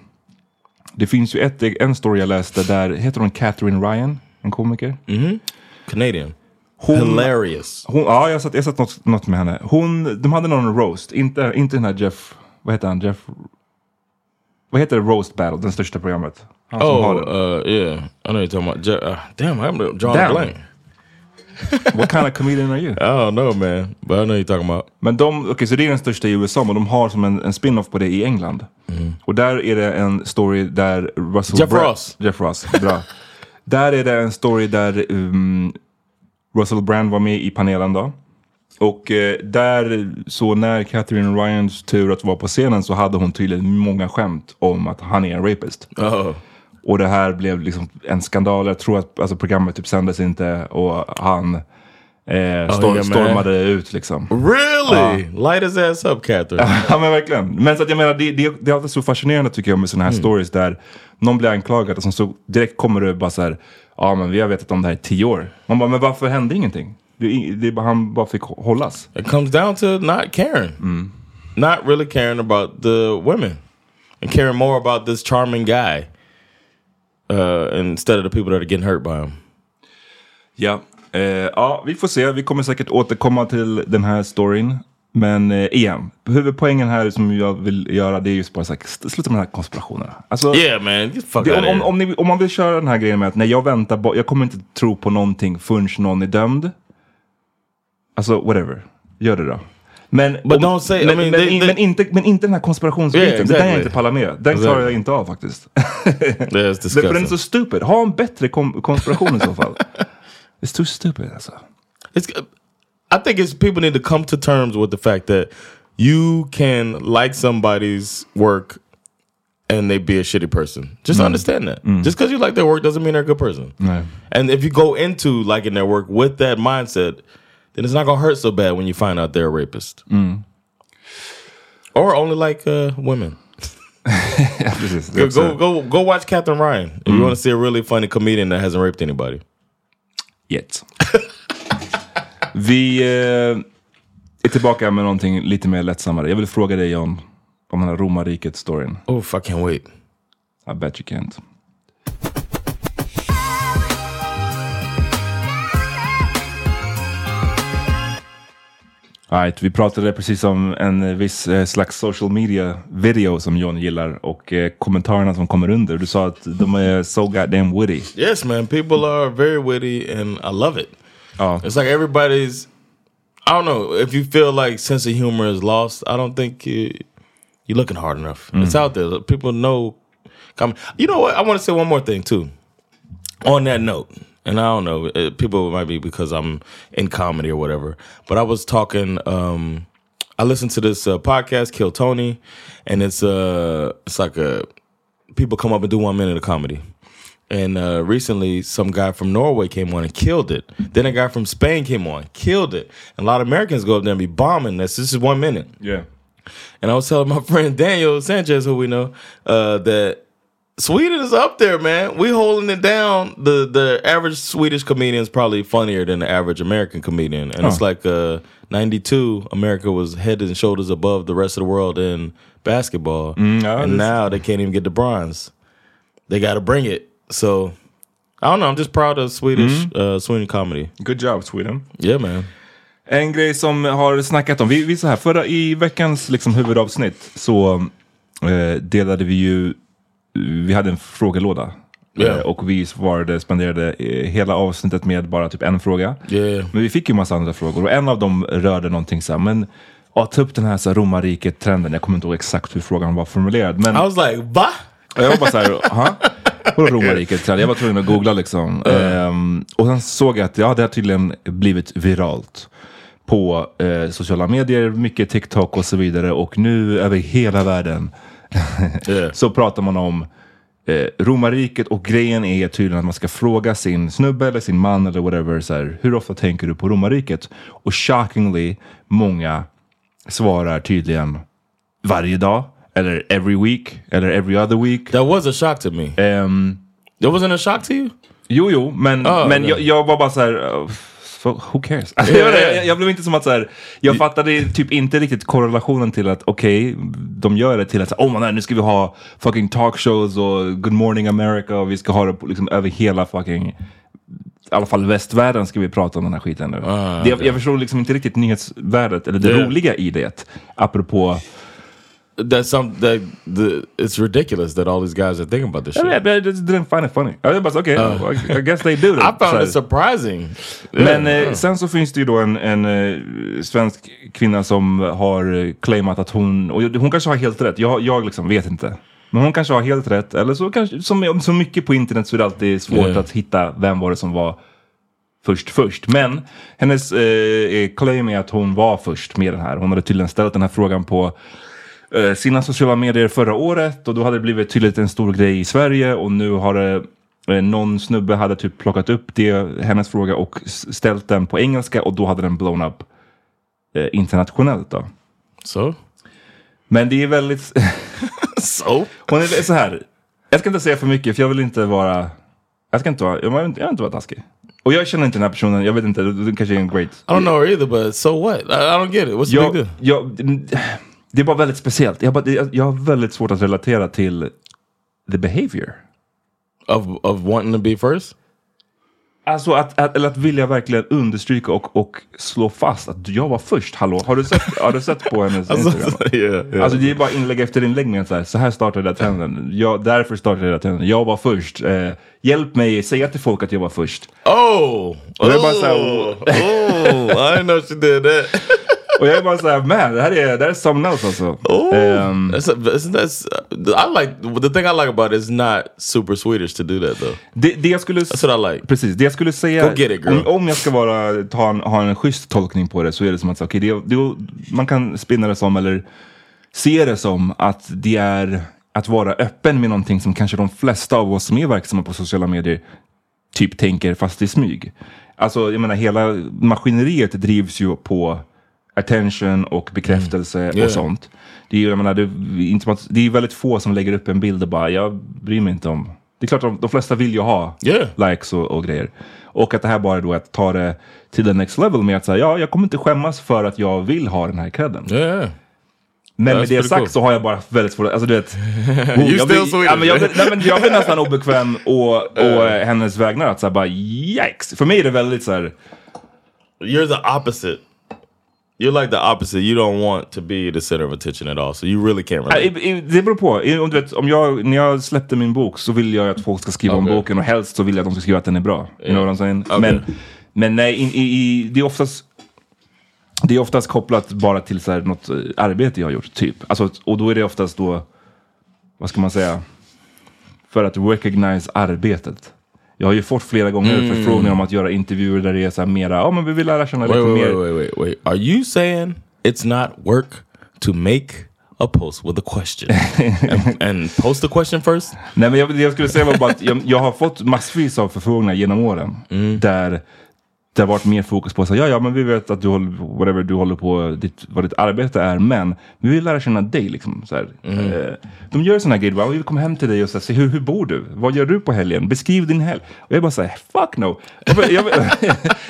Det finns ju ett, en story jag läste där, heter hon Catherine Ryan? En komiker? Canadian. Hon, Hilarious. hon, ja, jag sett, jag sett något, något med henne. Hon, de hade någon roast, inte, inte den här Jeff, vad heter han? Jeff, vad heter Roast Battle, den största programmet? Han Oh, uh, yeah. I know you're talking about. Je- uh, damn, I'm a Damn. blank. [laughs] What kind of comedian are you? I don't know, man, but I know you're talking about. Men de, okej så det är den största i USA, men de har som en, en spin-off på det i England. Och där är det en story där Russell Jeff Bra- Ross. Jeff Ross, bra. [laughs] där är det en story där um, Russell Brand var med i panelen då. Och eh, där, så när Catherine Ryans tur att vara på scenen så hade hon tydligen många skämt om att han är en rapist. Oh, Och det här blev liksom en skandal. Jag tror att alltså, programmet typ sändes inte och han eh, stor- yeah, man. stormade ut liksom. really? Light his ass up, Catherine. [laughs] Ja men verkligen. Men så att jag menar, det, det, det är alltid så fascinerande tycker jag med sådana här stories där någon blir anklagad och sen så direkt kommer det bara så här, ja men vi har vetat om det här i tio år. Man bara, men varför hände ingenting? Det, det han bara fick hållas. it comes down to not caring, not really caring about the women, and caring more about this charming guy uh, instead of the people that are getting hurt by him. Ja. Eh, ja, vi får se. Vi kommer säkert återkomma till den här storyn. Men eh, igen, huvudpoängen här som jag vill göra det är just bara st- sluta med de här konspirationerna. Alltså, Yeah, man, Det, om, om, om, ni, om man vill köra den här grejen med att nej, jag väntar, jag kommer inte tro på någonting förrän någon är dömd. Alltså whatever, gör det då. Men, But om, say- I men, mean, men, they- they- men, inte, men inte den här konspirationsbiten, Yeah, där är jag exactly. inte pallar med. Den klarar jag inte av faktiskt. [laughs] För den är så stupid. Ha en bättre konspiration i så fall. [laughs] It's too stupid alltså. It's, I think it's people need to come to terms with the fact that you can like somebody's work and they be a shitty person. Just understand that. Just because you like their work doesn't mean they're a good person. Nej. And if you go into liking their work with that mindset, then it's not gonna hurt so bad when you find out they're a rapist. Or only like uh, women. Ja, precis. Det är Go, go go go watch Catherine Ryan if you want to see a really funny comedian that hasn't raped anybody. Yet. Vi eh, är tillbaka med någonting lite mer lättsammare. Jag vill fråga dig John, om den här romarriket-storyn. Oh, I can't wait. I bet you can't. Right, vi pratade precis om en eh, viss eh, slags social media video som John gillar och eh, kommentarerna som kommer under. Du sa att de är so goddamn witty. Yes, man. People are very witty, and I love it. Ja. It's like everybody's. I don't know if you feel like sense of humor is lost. I don't think you, you're looking hard enough. It's out there. People know. You know what? I want to say one more thing too. On that note, and I don't know, uh, people might be because I'm in comedy or whatever. But I was talking. Um, I listened to this uh, podcast, Kill Tony, and it's uh, it's like a people come up and do one minute of comedy. And uh, recently, some guy from Norway came on and killed it. Then a guy from Spain came on, killed it. And a lot of Americans go up there and be bombing this. This is one minute. Yeah. And I was telling my [laughs] friend Daniel Sanchez, who we know, uh, that Sweden is up there, man. We holding it down. The the average Swedish comedian is probably funnier than the average American comedian. And it's like uh, 92, America was head and shoulders above the rest of the world in basketball. yeah, and now they can't even get the bronze. They got to bring it. So I don't know. I'm just proud of Swedish uh, Sweden comedy. Good job Sweden. Yeah, man. En grej som har snackat om, vi, vi så här, förra i veckans liksom huvudavsnitt så eh, delade vi ju, vi hade en frågelåda. Eh, och vi svarade, spenderade eh, hela avsnittet med bara typ en fråga. Yeah. Men vi fick ju massa andra frågor och en av dem rörde någonting så här, men ja, ta upp den här, så här romarriket-trenden. Jag kommer inte ihåg exakt hur frågan var formulerad. Men I was like, va? jag var bara såhär, ha? Vadå romarriket? Jag var tvungen att googla liksom. Ehm, och sen såg jag att ja, det har tydligen blivit viralt. På eh, sociala medier, mycket TikTok och så vidare. Och nu över hela världen [laughs] Yeah. så pratar man om eh, romarriket. Och grejen är tydligen att man ska fråga sin snubbe eller sin man eller whatever. Så här, Hur ofta tänker du på romarriket? Och shockingly, många svarar tydligen varje dag. Eller every week. Eller every other week. That was a shock to me. Ehm, That wasn't a shock to you? jo, jo, men, Ah, men okej. jag, jag var bara så här. uh, who cares? Alltså, jag, jag, jag blev inte som att så här, jag fattade typ inte riktigt korrelationen till att okej, de gör det till att oh man, nu ska vi ha fucking talkshows och Good Morning America och vi ska ha det liksom, över hela fucking i alla fall västvärlden ska vi prata om den här skiten nu. Ah, det, jag förstår liksom inte riktigt nyhetsvärdet eller det Yeah. roliga i det. Apropå That's some that the it's ridiculous that all these guys are thinking about this shit. I, I just didn't find it funny. Jag bara okej, I, I guess they do [laughs] I found Så it surprising. Men Yeah. eh, sen så finns det ju då en, en eh, svensk kvinna som har eh, claimat att hon, och hon kanske har helt rätt, jag, jag liksom vet inte. Men hon kanske har helt rätt, eller så kanske, som så mycket på internet så är det alltid svårt Yeah. att hitta vem var det som var först först. Men hennes eh, claim är att hon var först med den här. Hon hade tydligen ställt den här frågan på sina sociala medier förra året och då hade det blivit tydligt en stor grej i Sverige och nu har det eh, någon snubbe hade typ plockat upp det, hennes fråga och ställt den på engelska och då hade den blown up eh, internationellt då. So Men det är väldigt, so [laughs] hon är så här. Jag ska inte säga för mycket för jag vill inte vara, jag ska inte vara, jag vill inte, jag vill inte vara taskig. Och jag känner inte den här personen, jag vet inte, det kanske är en great. I don't know her either, but so what? I, I don't get it. What's the big deal? jag, det är bara väldigt speciellt. Jag, bara, jag, jag har väldigt svårt att relatera till the behavior. Of of wanting to be first? Alltså att, att, eller att vilja verkligen understryka och, och slå fast att jag var först. Hallå, har du sett, har du sett på hennes [laughs] Instagram? [laughs] yeah, yeah. Alltså det är bara inlägg efter inlägg med så här, så här startade jag trenden. Jag, därför startade jag trenden. Jag var först. Eh, hjälp mig säga till folk att jag var först. oh, Och jag bara så här, oh, oh, I didn't know she did that. [laughs] och jag är bara så här, man, det här är, det här är something else alltså. Oh, Ehm, that's, a, that's, that's I like the thing I like about it is not super Swedish to do that though. det, det jag skulle... That's what I like. Precis, det jag skulle säga, Go get it, girl. om, om jag ska vara, ta en, ha en schysst tolkning på det så är det som att okay, det, det, man kan spinna det som, eller se det som att det är att vara öppen med någonting som kanske de flesta av oss som är verksamma på sociala medier typ tänker fast i smyg. Alltså jag menar hela maskineriet drivs ju på attention och bekräftelse Yeah. och sånt. Det är jag menar, det, är inte som att, det är väldigt få som lägger upp en bild och bara, jag bryr mig inte om. Det är klart, de, de flesta vill ju ha Yeah. likes och, och grejer. Och att det här bara då är att ta det till the next level med att säga, ja, jag kommer inte skämmas för att jag vill ha den här credden. Yeah. Men That's med det sagt cool. så har jag bara väldigt svårt, alltså du vet. [laughs] You jag, blir, Swedish. ja, men jag, nej, men jag blir nästan obekväm [laughs] och, och eh, hennes vägnar att säga bara yikes. För mig är det väldigt så här, You're the opposite. You're like the opposite. You don't want to be the center of attention at all. So you really can't relate. i- i- Det beror på. I- Om du vet, om jag, när jag släppte min bok så vill jag att folk ska skriva om Okej. boken och helst så vill jag att de ska skriva att den är bra. You know what I'm saying? Okej. Men, men nej, i, i, i, det är oftast det är oftast kopplat bara till så här, något eh, arbete jag har gjort, typ. Alltså, och då är det oftast då, vad ska man säga, för att recognize arbetet. Jag har ju fått flera gånger Mm. förfrågningar om att göra intervjuer där det är så här mera, ja men vi vill lära känna lite Wait, wait, mer. wait, wait, wait, wait. Are you saying it's not work to make a post with a question [laughs] and, and post the question first? Nej men jag, jag skulle säga var bara att jag, jag har fått massvis av förfrågningar genom åren. Där det har varit mer fokus på så ja ja men vi vet att du håller, whatever du håller på, ditt, vad ditt arbete är, men vi vill lära känna dig liksom. Så här. Eh, de gör sådana grejer, bara, vi vill komma hem till dig och så här, se hur, hur bor du? Vad gör du på helgen? Beskriv din helg. Och jag bara säger fuck no. Jag, jag, [laughs]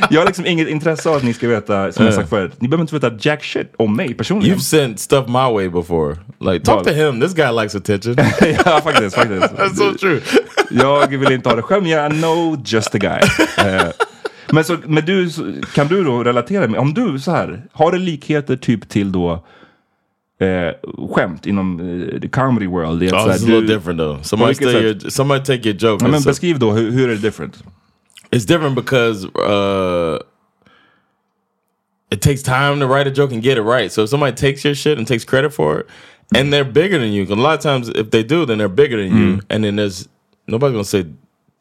jag har liksom inget intresse av att ni ska veta, som jag sagt förut, ni behöver inte veta jack shit om mig personligen. You've sent stuff my way before. Like, talk to him. This guy likes attention. [laughs] ja faktiskt, faktiskt. [laughs] That's so true. Jag vill inte ha det själv, men jag know just the guy. Eh, men, så, men du, kan du då relatera med, om du så här, har det likheter typ till då eh, skämt inom eh, the comedy world? Det är Oh, it's a little different though. Somebody, steal your, somebody take your joke. Men beskriv då, hur, hur är det different? It's different because uh, it takes time to write a joke and get it right. So if somebody takes your shit and takes credit for it, and they're bigger than you, a lot of times if they do, then they're bigger than you. And then there's nobody's gonna say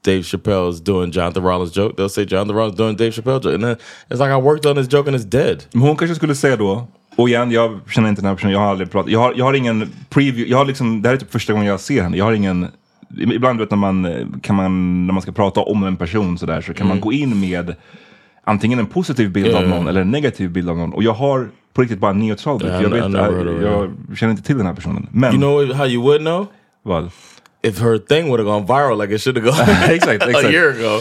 Dave Chappelle's doing Jonathan Rollins joke. They'll say Jonathan Rollins doing Dave Chappelle joke, and then it's like I worked on this joke and it's dead. Men hon kanske skulle säga då, och igen, jag känner inte den här personen, jag har aldrig pratat, jag har, jag har ingen preview, jag har liksom, det här är typ första gången jag ser henne, jag har ingen, ibland vet när man, kan man, när man ska prata om en person sådär, så kan man gå in med antingen en positiv bild av Ja. någon eller en negativ bild av någon. Och jag har på riktigt bara neutral bild, för jag, I- vet, I jag, jag känner inte till den här personen. Men, You know how you would know vad? If her thing would have gone viral like it should have gone [laughs] exakt, [laughs] a exakt. year ago.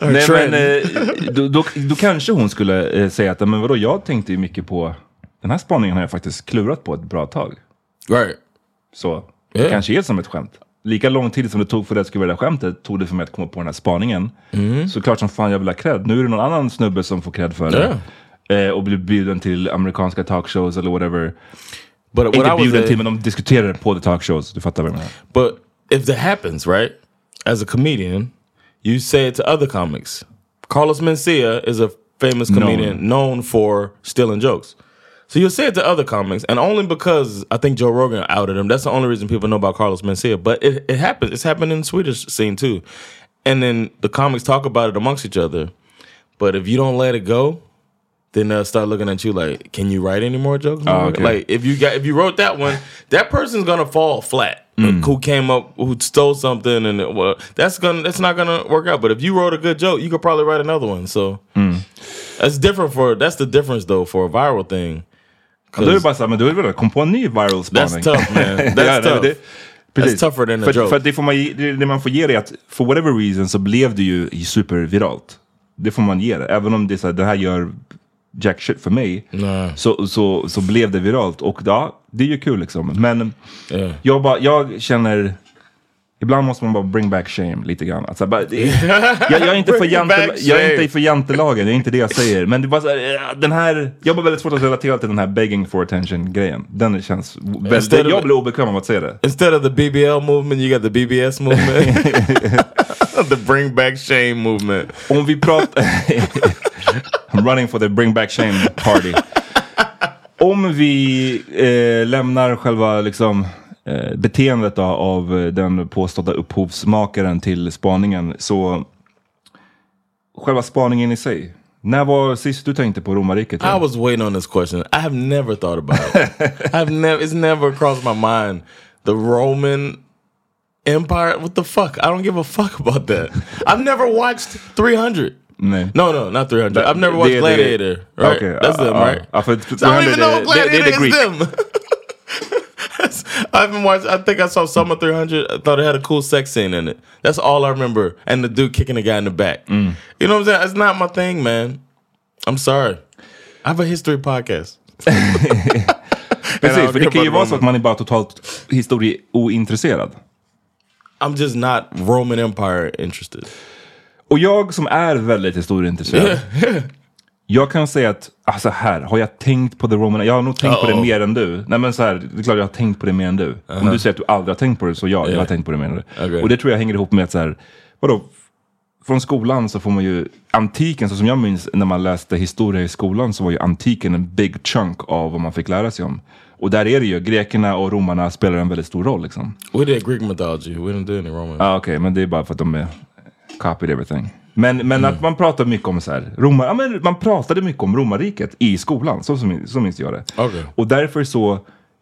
Nej, men, eh, då, då, då kanske hon skulle eh, säga att, men vadå, jag tänkte ju mycket på, den här spaningen har jag faktiskt klurat på ett bra tag. right. Så Ja. kanske är som ett skämt. Lika lång tid som det tog för dig att skriva det där skämtet tog det för mig att komma på den här spaningen. Mm. Så klart som fan jag vill ha cred. Nu är det någon annan snubbe som får cred för det. Eh, och blir bjuden till amerikanska talkshows eller whatever. But Inte bjuden a- till men de diskuterar det på the talkshows. Du fattar vad jag menar. But if that happens, right, as a comedian, you say it to other comics. Carlos Mencia is a famous comedian known for stealing jokes. So you'll say it to other comics, and only because I think Joe Rogan outed him. That's the only reason people know about Carlos Mencia. But it, it happens. It's happened in the Swedish scene too. And then the comics talk about it amongst each other. But if you don't let it go, then they'll start looking at you like, "Can you write any more jokes?" Oh, okay. Like if you got if you wrote that one, that person's gonna fall flat. Mm. Who came up, who stole something, and it, well, that's gonna that's not gonna work out. But if you wrote a good joke, you could probably write another one. So Mm. that's different for that's the difference though for a viral thing. Då är det bara såhär, men då är det väl kom på en ny viral spaning. That's tough, man. [laughs] That's men tough. det- precis. That's tougher than a för, joke. För det, får man, det, det man får ge det är att for whatever reason så blev det ju superviralt. Det får man ge det. Även om det, är så här, det här gör jack shit för mig. Nej. Så, så, så blev det viralt. Och ja, det är ju kul liksom. Men Yeah. jag, bara, jag känner... Ibland måste man bara bring back shame lite grann. Alltså, bara, det, jag, jag, är inte [laughs] för jante, jag är inte för jantelagen, det är inte det jag säger. Men det så här, eh, den här, jag har väldigt svårt att relatera till den här begging for attention grejen. Den känns väldigt, Instead of- jag blir obekväm av att säga det. Instead of the BBL movement, you got the BBS movement. [laughs] the bring back shame movement. Om vi pratar... [laughs] I'm running for the bring back shame party. Om vi eh, lämnar själva liksom, eh, beteendet då, av eh, den påstådda upphovsmakaren till spaningen så själva spaningen i sig. När var sist du tänkte på romarriket? I was waiting on this question. I have never thought about it. [laughs] I've never. It's never crossed my mind. The Roman Empire. What the fuck? I don't give a fuck about that. I've never watched 300. No, no, not 300. I've never watched det- Gladiator. Right? Okej, That's ja, them, ja. right? För So I don't even know 300, det- det- Gladiator det is them. [laughs] I haven't watched. I think I saw some of 300. I thought it had a cool sex scene in it. That's all I remember. And the dude kicking the guy in the back. Mm. You know what I'm saying? It's not my thing, man. I'm sorry. I have a history podcast. [laughs] Precis, för det kan ju vara så att man är bara totalt historieointresserad. I'm just not Roman Empire interested. Och jag som är väldigt historieintresserad. [laughs] Jag kan säga att, alltså här, har jag tänkt på The Roman? Jag har nog tänkt på det Uh-oh. mer än du. Nej men så här, det är klart jag har tänkt på det mer än du. Om du säger att du aldrig har tänkt på det, så ja, jag har tänkt på det mer än du. Okej. Och det tror jag hänger ihop med att så här, vadå? Från skolan så får man ju, antiken, så som jag minns när man läste historia i skolan, så var ju antiken en big chunk av vad man fick lära sig om. Och där är det ju, grekerna och romarna spelar en väldigt stor roll liksom. We did Greek mythology. We didn't do any Roman. Ja okej, men det är bara för att de är copied everything. Men, men att man pratar mycket om så här, Roma, ja, men man pratade mycket om romarriket i skolan, så, så minns jag det. Okej. Och därför så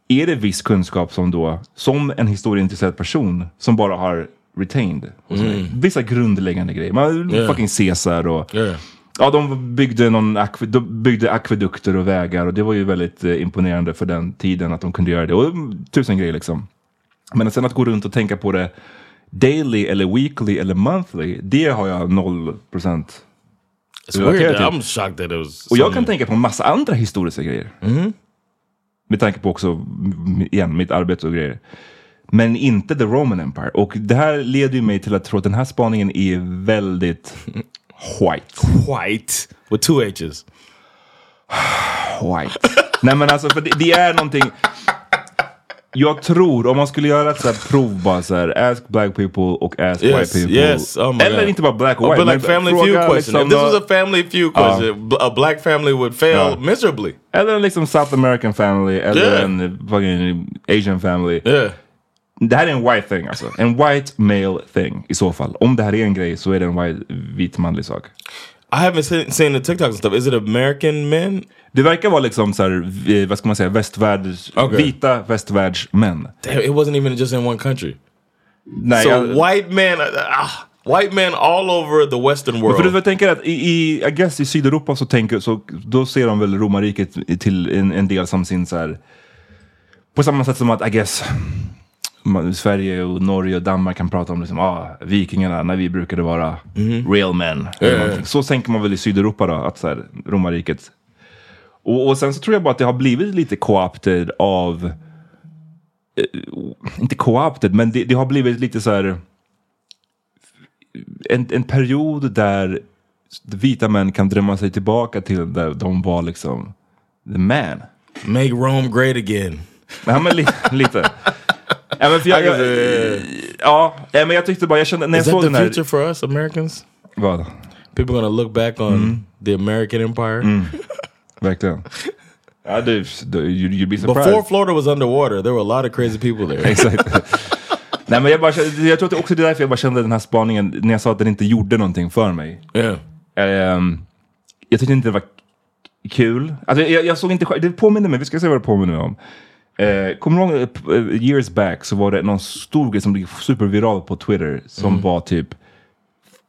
är det viss kunskap som då, som en historieintresserad person, som bara har retained. Så, Vissa grundläggande grejer. Man, Yeah. Fucking Caesar och Yeah. Ja, de byggde, någon de byggde akvedukter och vägar och det var ju väldigt eh, imponerande för den tiden att de kunde göra det. Och mm, tusen grejer liksom. Men sen att gå runt och tänka på det daily eller weekly eller monthly, det har jag noll procent. It's relaterat weird. till. I'm shocked that it was. Och jag kan tänka på en massa andra historiska grejer. Med tanke på också, igen, mitt arbete och grejer. Men inte the Roman Empire. Och det här leder ju mig till att tro att den här spaningen är väldigt white. white with two H's. White. Nej men alltså, för det, det är någonting. Jag tror, om man skulle göra ett så här prov bara så här, ask black people och ask Yes, white people. yes. Oh my Eller God. inte bara black och Oh, white. but like family feud question. liksom if this was a family feud question, a black family would fail Ja. miserably. Eller liksom South American family, eller Yeah. en fucking Asian family. Yeah. Det här är en white thing alltså. En white male thing i så fall. Om det här är en grej så är det en white, vit manlig sak. I haven't seen, seen the TikToks and stuff. Is it American men? Det verkar vara liksom så här, vad ska man säga, västvärlds, Okej. vita västvärldsmän. Damn, it wasn't even just in one country. Nej, so jag- white men, uh, ah, white men all over the Western world. För du jag tänker att i, i, I guess i Sydeuropa så tänker, så då ser de väl romarriket till en, en del som sin så här. På samma sätt som att I guess man, Sverige och Norge och Danmark kan prata om liksom, ah, vikingarna när vi brukade vara real men. någonting. Så tänker man väl i Sydeuropa då, att så här, romarriket. Och, och sen så tror jag bara att det har blivit lite co-opted av, eh, inte co-opted, men det, det har blivit lite så här en, en period där vita män kan drömma sig tillbaka till där de var liksom the man. Make Rome great again. Ja men li, lite. Ja men, för jag, jag, ja, ja, men jag tyckte bara, jag kände när jag Is that såg the den här... future for us Americans? Vad? People gonna look back on the American empire. Verkligen. Ja, du, du you, you'd be surprised. Before Florida was underwater, there were a lot of crazy people there. Exakt. [laughs] Nej men jag, bara, kände- jag tror att det också är därför jag bara kände den här spaningen, när jag sa att den inte gjorde någonting för mig. yeah. Ehm, jag tyckte inte det var kul. Alltså, jag, jag såg inte själv- det påminner mig, vi ska se vad det påminner mig om. Eh, kommer du ihåg, eh, years back så var det någon stor grej som blev superviral på Twitter som var typ,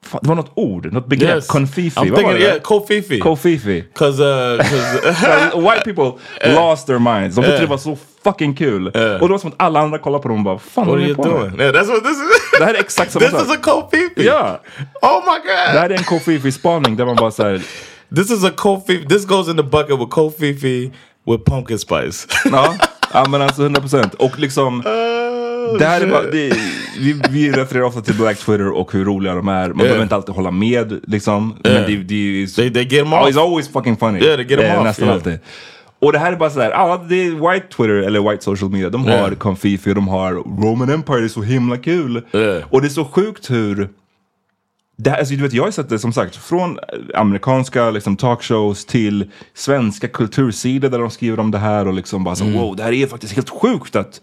fan, det var något ord, något begrepp, Yes. konfifi. I'm thinking, yeah, Kofifi. Kofifi. Cause, uh, 'cause- [laughs] White [laughs] people lost their minds. De tyckte det var så fucking kul. Och det var som att alla andra kollade på dem och bara, fan what are you doing? Yeah, that's what this is. Det här är exakt [laughs] samma this is sak. a Kofifi. Ja, Oh my god. det här är en Kofifi-spaning där man bara såhär, This is a Kofifi. This goes in the bucket with Kofifi with pumpkin spice. Ja men alltså 100%. Och liksom, Oh, Det här är bara, det, vi, vi refererar ofta till Black Twitter och hur roliga de är. Man behöver inte alltid hålla med liksom. Men det, det They, they get them oh, off. it's always fucking funny. Yeah, they get 'em Eh, off, Nästan yeah. alltid. Och det här är bara sådär, ah, det är white Twitter eller white social media. De har Yeah. Confifi och de har Roman Empire, det är så himla kul. Yeah. Och det är så sjukt hur det här, alltså, du vet, jag har sett det som sagt från amerikanska liksom, talkshows till svenska kultursidor där de skriver om det här och liksom bara så Mm. wow, det här är faktiskt helt sjukt att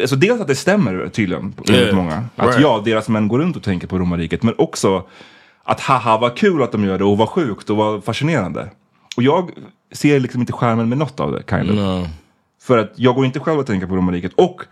Alltså dels att det stämmer tydligen enligt Yeah. många. Att Right. ja, deras män går runt och tänker på romarriket. Men också att haha vad kul att de gör det och vad sjukt och vad fascinerande. Och jag ser liksom inte skärmen med något av det. Kind of. No. För att jag går inte själv att tänka på romarriket. Och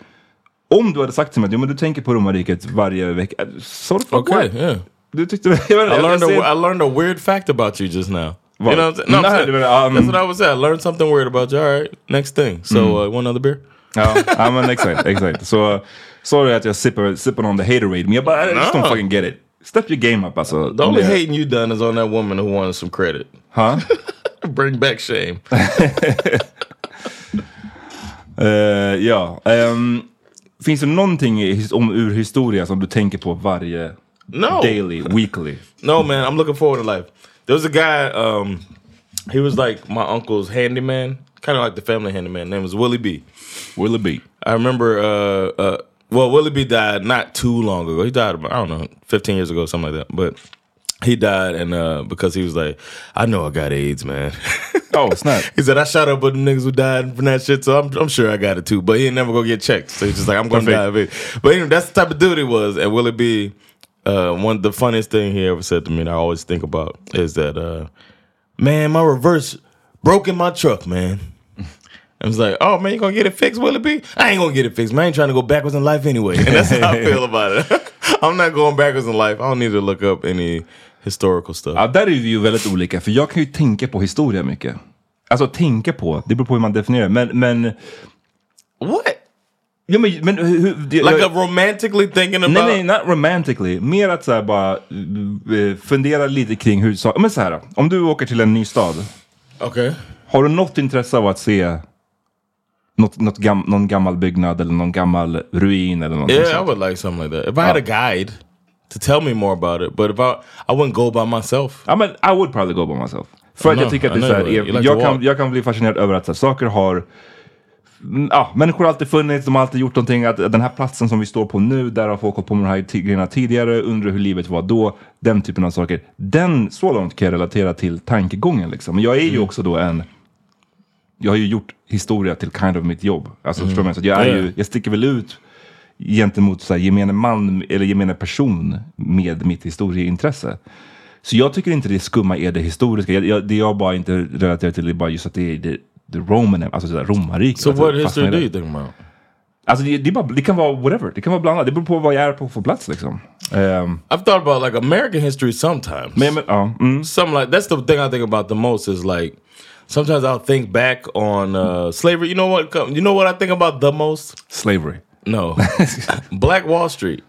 om du hade sagt till mig att jo, men du tänker på romarriket varje vecka. So the fuck Okay, yeah. Du tyckte... Jag, vet I learned, a, learned a weird fact about you just now. What? You know what I'm saying? No, I'm No, saying- um, that's what I was saying. I learned something weird about you. All right, next thing. So, uh, one other beer? Ja, ja men exakt, exakt. Så sorry att jag sippar, sippar on the haterade, jag bara, I just don't fucking get it. Step your game up alltså. The only Yeah. hating you done is on that woman who wanted some credit. Huh? [laughs] Bring back shame. Eh, ja. ehm, finns det någonting i, om, ur historia som du tänker på varje No. daily, weekly? No, man, I'm looking forward to life. There was a guy, um, He was like my uncle's handyman, kind of like the family handyman. Name was Willie B. Willie B. I remember. Uh, uh, well, Willie B died not too long ago. He died about I don't know, fifteen years ago, something like that. But he died, and uh, because he was like, I know I got AIDS, man. [laughs] Oh, snap. he said I shot up with the niggas who died from that shit, so I'm, I'm sure I got it too. But he ain't never go get checked, so he's just like, I'm gonna die of it. But anyway, that's the type of dude he was. And Willie B, uh, one the funniest thing he ever said to me, and I always think about, is that, uh, man, my reverse broke in my truck, man. [laughs] I was like, oh man, you gonna get it fixed, Willie B? I ain't gonna get it fixed, man. I ain't trying to go backwards in life anyway. And that's how I [laughs] feel about it. [laughs] I'm not going backwards in life. I don't need to look up any historical stuff. Ja, där är vi ju väldigt olika. För jag kan ju tänka på historia mycket. Alltså tänka på, det beror på hur man definierar. Men, men, what? Ja, men, men hur, det, Like jag, a romantically thinking about? Nej, nej, not romantically. Mer att så här bara eh, fundera lite kring hur saker... Men så här, om du åker till en ny stad. Okay. Har du något intresse av att se något, något gam, någon gammal byggnad eller någon gammal ruin eller någonting Yeah, I sånt? would like something like that. If I had a guide to tell me more about it, but if I I wouldn't go by myself. Ja, men I would probably go by myself. För I att jag tycker att I det är så här, you like jag, kan, jag kan bli fascinerad över att så här, saker har Ja, människor har alltid funnits, de har alltid gjort någonting. Att den här platsen som vi står på nu, där har folk hållit på med de här grejerna tidigare, undrar hur livet var då. Den typen av saker. Den, så långt kan jag relatera till tankegången liksom. Men jag är ju Mm. också då en jag har ju gjort historia till kind of mitt jobb. Alltså förstår vad jag menar? Så jag, är ju, jag sticker väl ut gentemot så här, gemene man eller gemene person med mitt historieintresse. Så jag tycker inte det skumma är det historiska. Jag, jag, det jag bara inte relaterar till är bara just att det är det, the Roman, alltså så där romarriket. So Alltså, what history do det. you think about? Alltså det, det, är bara, det kan vara whatever, det kan vara blandat. Det beror på vad jag är på för plats liksom. Ehm, I've thought about like American history sometimes. men, men, ja, mm, Something like that's the thing I think about the most is like sometimes I'll think back on uh, slavery. You know what? You know what I think about the most? slavery. No, [laughs] Black Wall Street.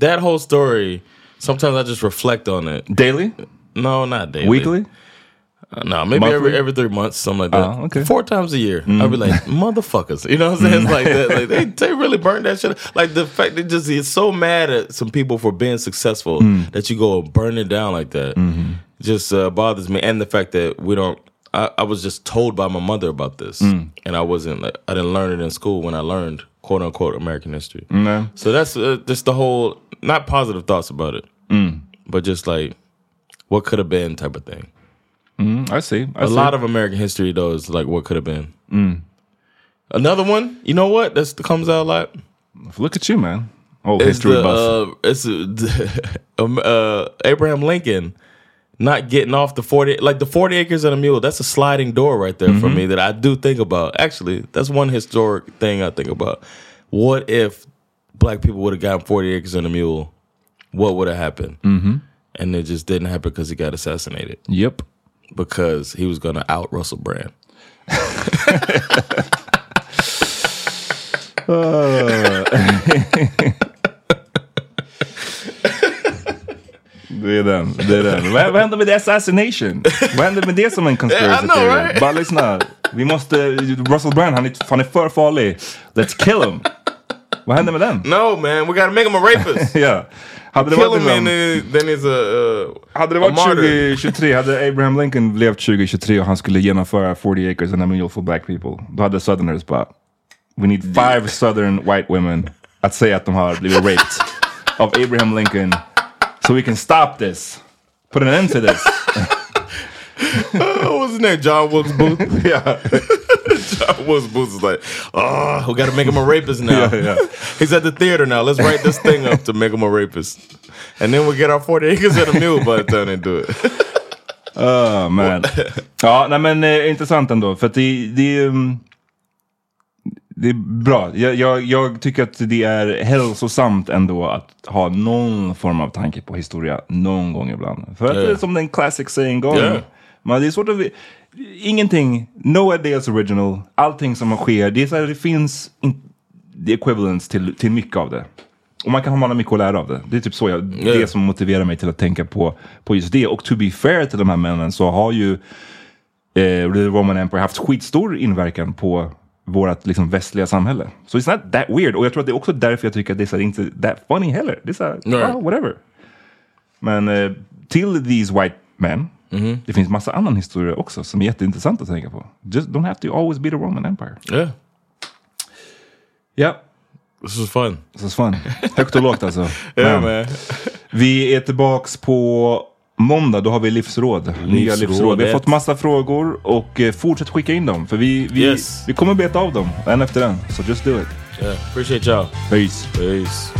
That whole story. Sometimes I just reflect on it. Daily? No, not daily. Weekly? Uh, no, maybe Monthly? every every three months, something like that. Oh, okay. Four times a year, I'll be like, mm-hmm. motherfuckers. You know what I'm saying? It's like that. Like they, [laughs] they really burn that shit. Like the fact they just is so mad at some people for being successful mm. that you go burn it down like that. Mm-hmm. Just uh, bothers me, and the fact that we don't. I, I was just told by my mother about this, mm. and I wasn't. Like, I didn't learn it in school when I learned quote unquote American history. Nej. So that's uh, just the whole not positive thoughts about it, but just like what could have been type of thing. I see. I A see. lot of American history, though, is like what could have been. Another one, you know what? That comes out a lot. Look at you man. Oh, history the, buff. uh, it's uh, [laughs] um, uh, Abraham Lincoln not getting off the forty, like the forty acres and a mule. That's a sliding door right there for me that I do think about. Actually, that's one historic thing I think about. What if black people would have gotten forty acres and a mule? What would have happened? Mm-hmm. And it just didn't happen because he got assassinated. Yep. Because he was going to out Russell Brand. Det är den. Det är den. Vad, vad hände med the assassination? vad hände med det som en conspiracy Yeah, know, theory? right? Bara lyssna. Vi måste... Russell Brand, han är, han är för farlig. Let's kill him. vad hände med den? No, man, we got to make him a rapist. [laughs] ja. Hade det varit him and liksom, then, then he's a, uh, hade det varit martyr. 2023, hade Abraham Lincoln levt 2023 och han skulle genomföra 40 acres and a mule for black people. Då hade southerners bara, we need five southern white women att säga att de har blivit raped [laughs] of Abraham Lincoln so we can stop this. Put an end to this. what was his name? John Wilkes Booth. [laughs] yeah. John Wilkes Booth is like, oh, we got to make him a rapist now. [laughs] Yeah, yeah. He's at the theater now. Let's write this thing up to make him a rapist. And then we get our 40 acres and a mule by the time they do it. Oh, [laughs] man. Ja, nej men eh, intressant ändå. För att det, det, um, det är bra. Jag, jag, jag tycker att det är hälsosamt ändå att ha någon form av tanke på historia någon gång ibland. För att det är som den classic saying går. Yeah. Men det är svårt att... Ingenting, no ideas original. Allting som sker, det, är så här, det finns in, the equivalence till, till mycket av det. Och man kan ha mycket att lära av det. Det är typ så jag, Yeah. det som motiverar mig till att tänka på, på just det. Och to be fair till de här männen så har ju eh, the Roman Empire haft skitstor inverkan på vårt liksom, västliga samhälle. Så it's not that weird. Och jag tror att det är också därför jag tycker att det är så här, inte that funny heller. Det är så här, ah, whatever. Men eh, till these white men Det finns massa annan historia också som är jätteintressant att tänka på. Just don't have to always be the Roman Empire. Yeah, Ja, this was fun. så so fun. Högt och lågt alltså. [laughs] Yeah, man. Vi är tillbaks på måndag, då har vi livsråd. Nya Livsrådet. livsråd. Vi har fått massa frågor och eh, fortsätt skicka in dem. För vi, vi, Yes. vi kommer beta av dem en efter en. Så just do it. Yeah, appreciate y'all. Peace. Peace.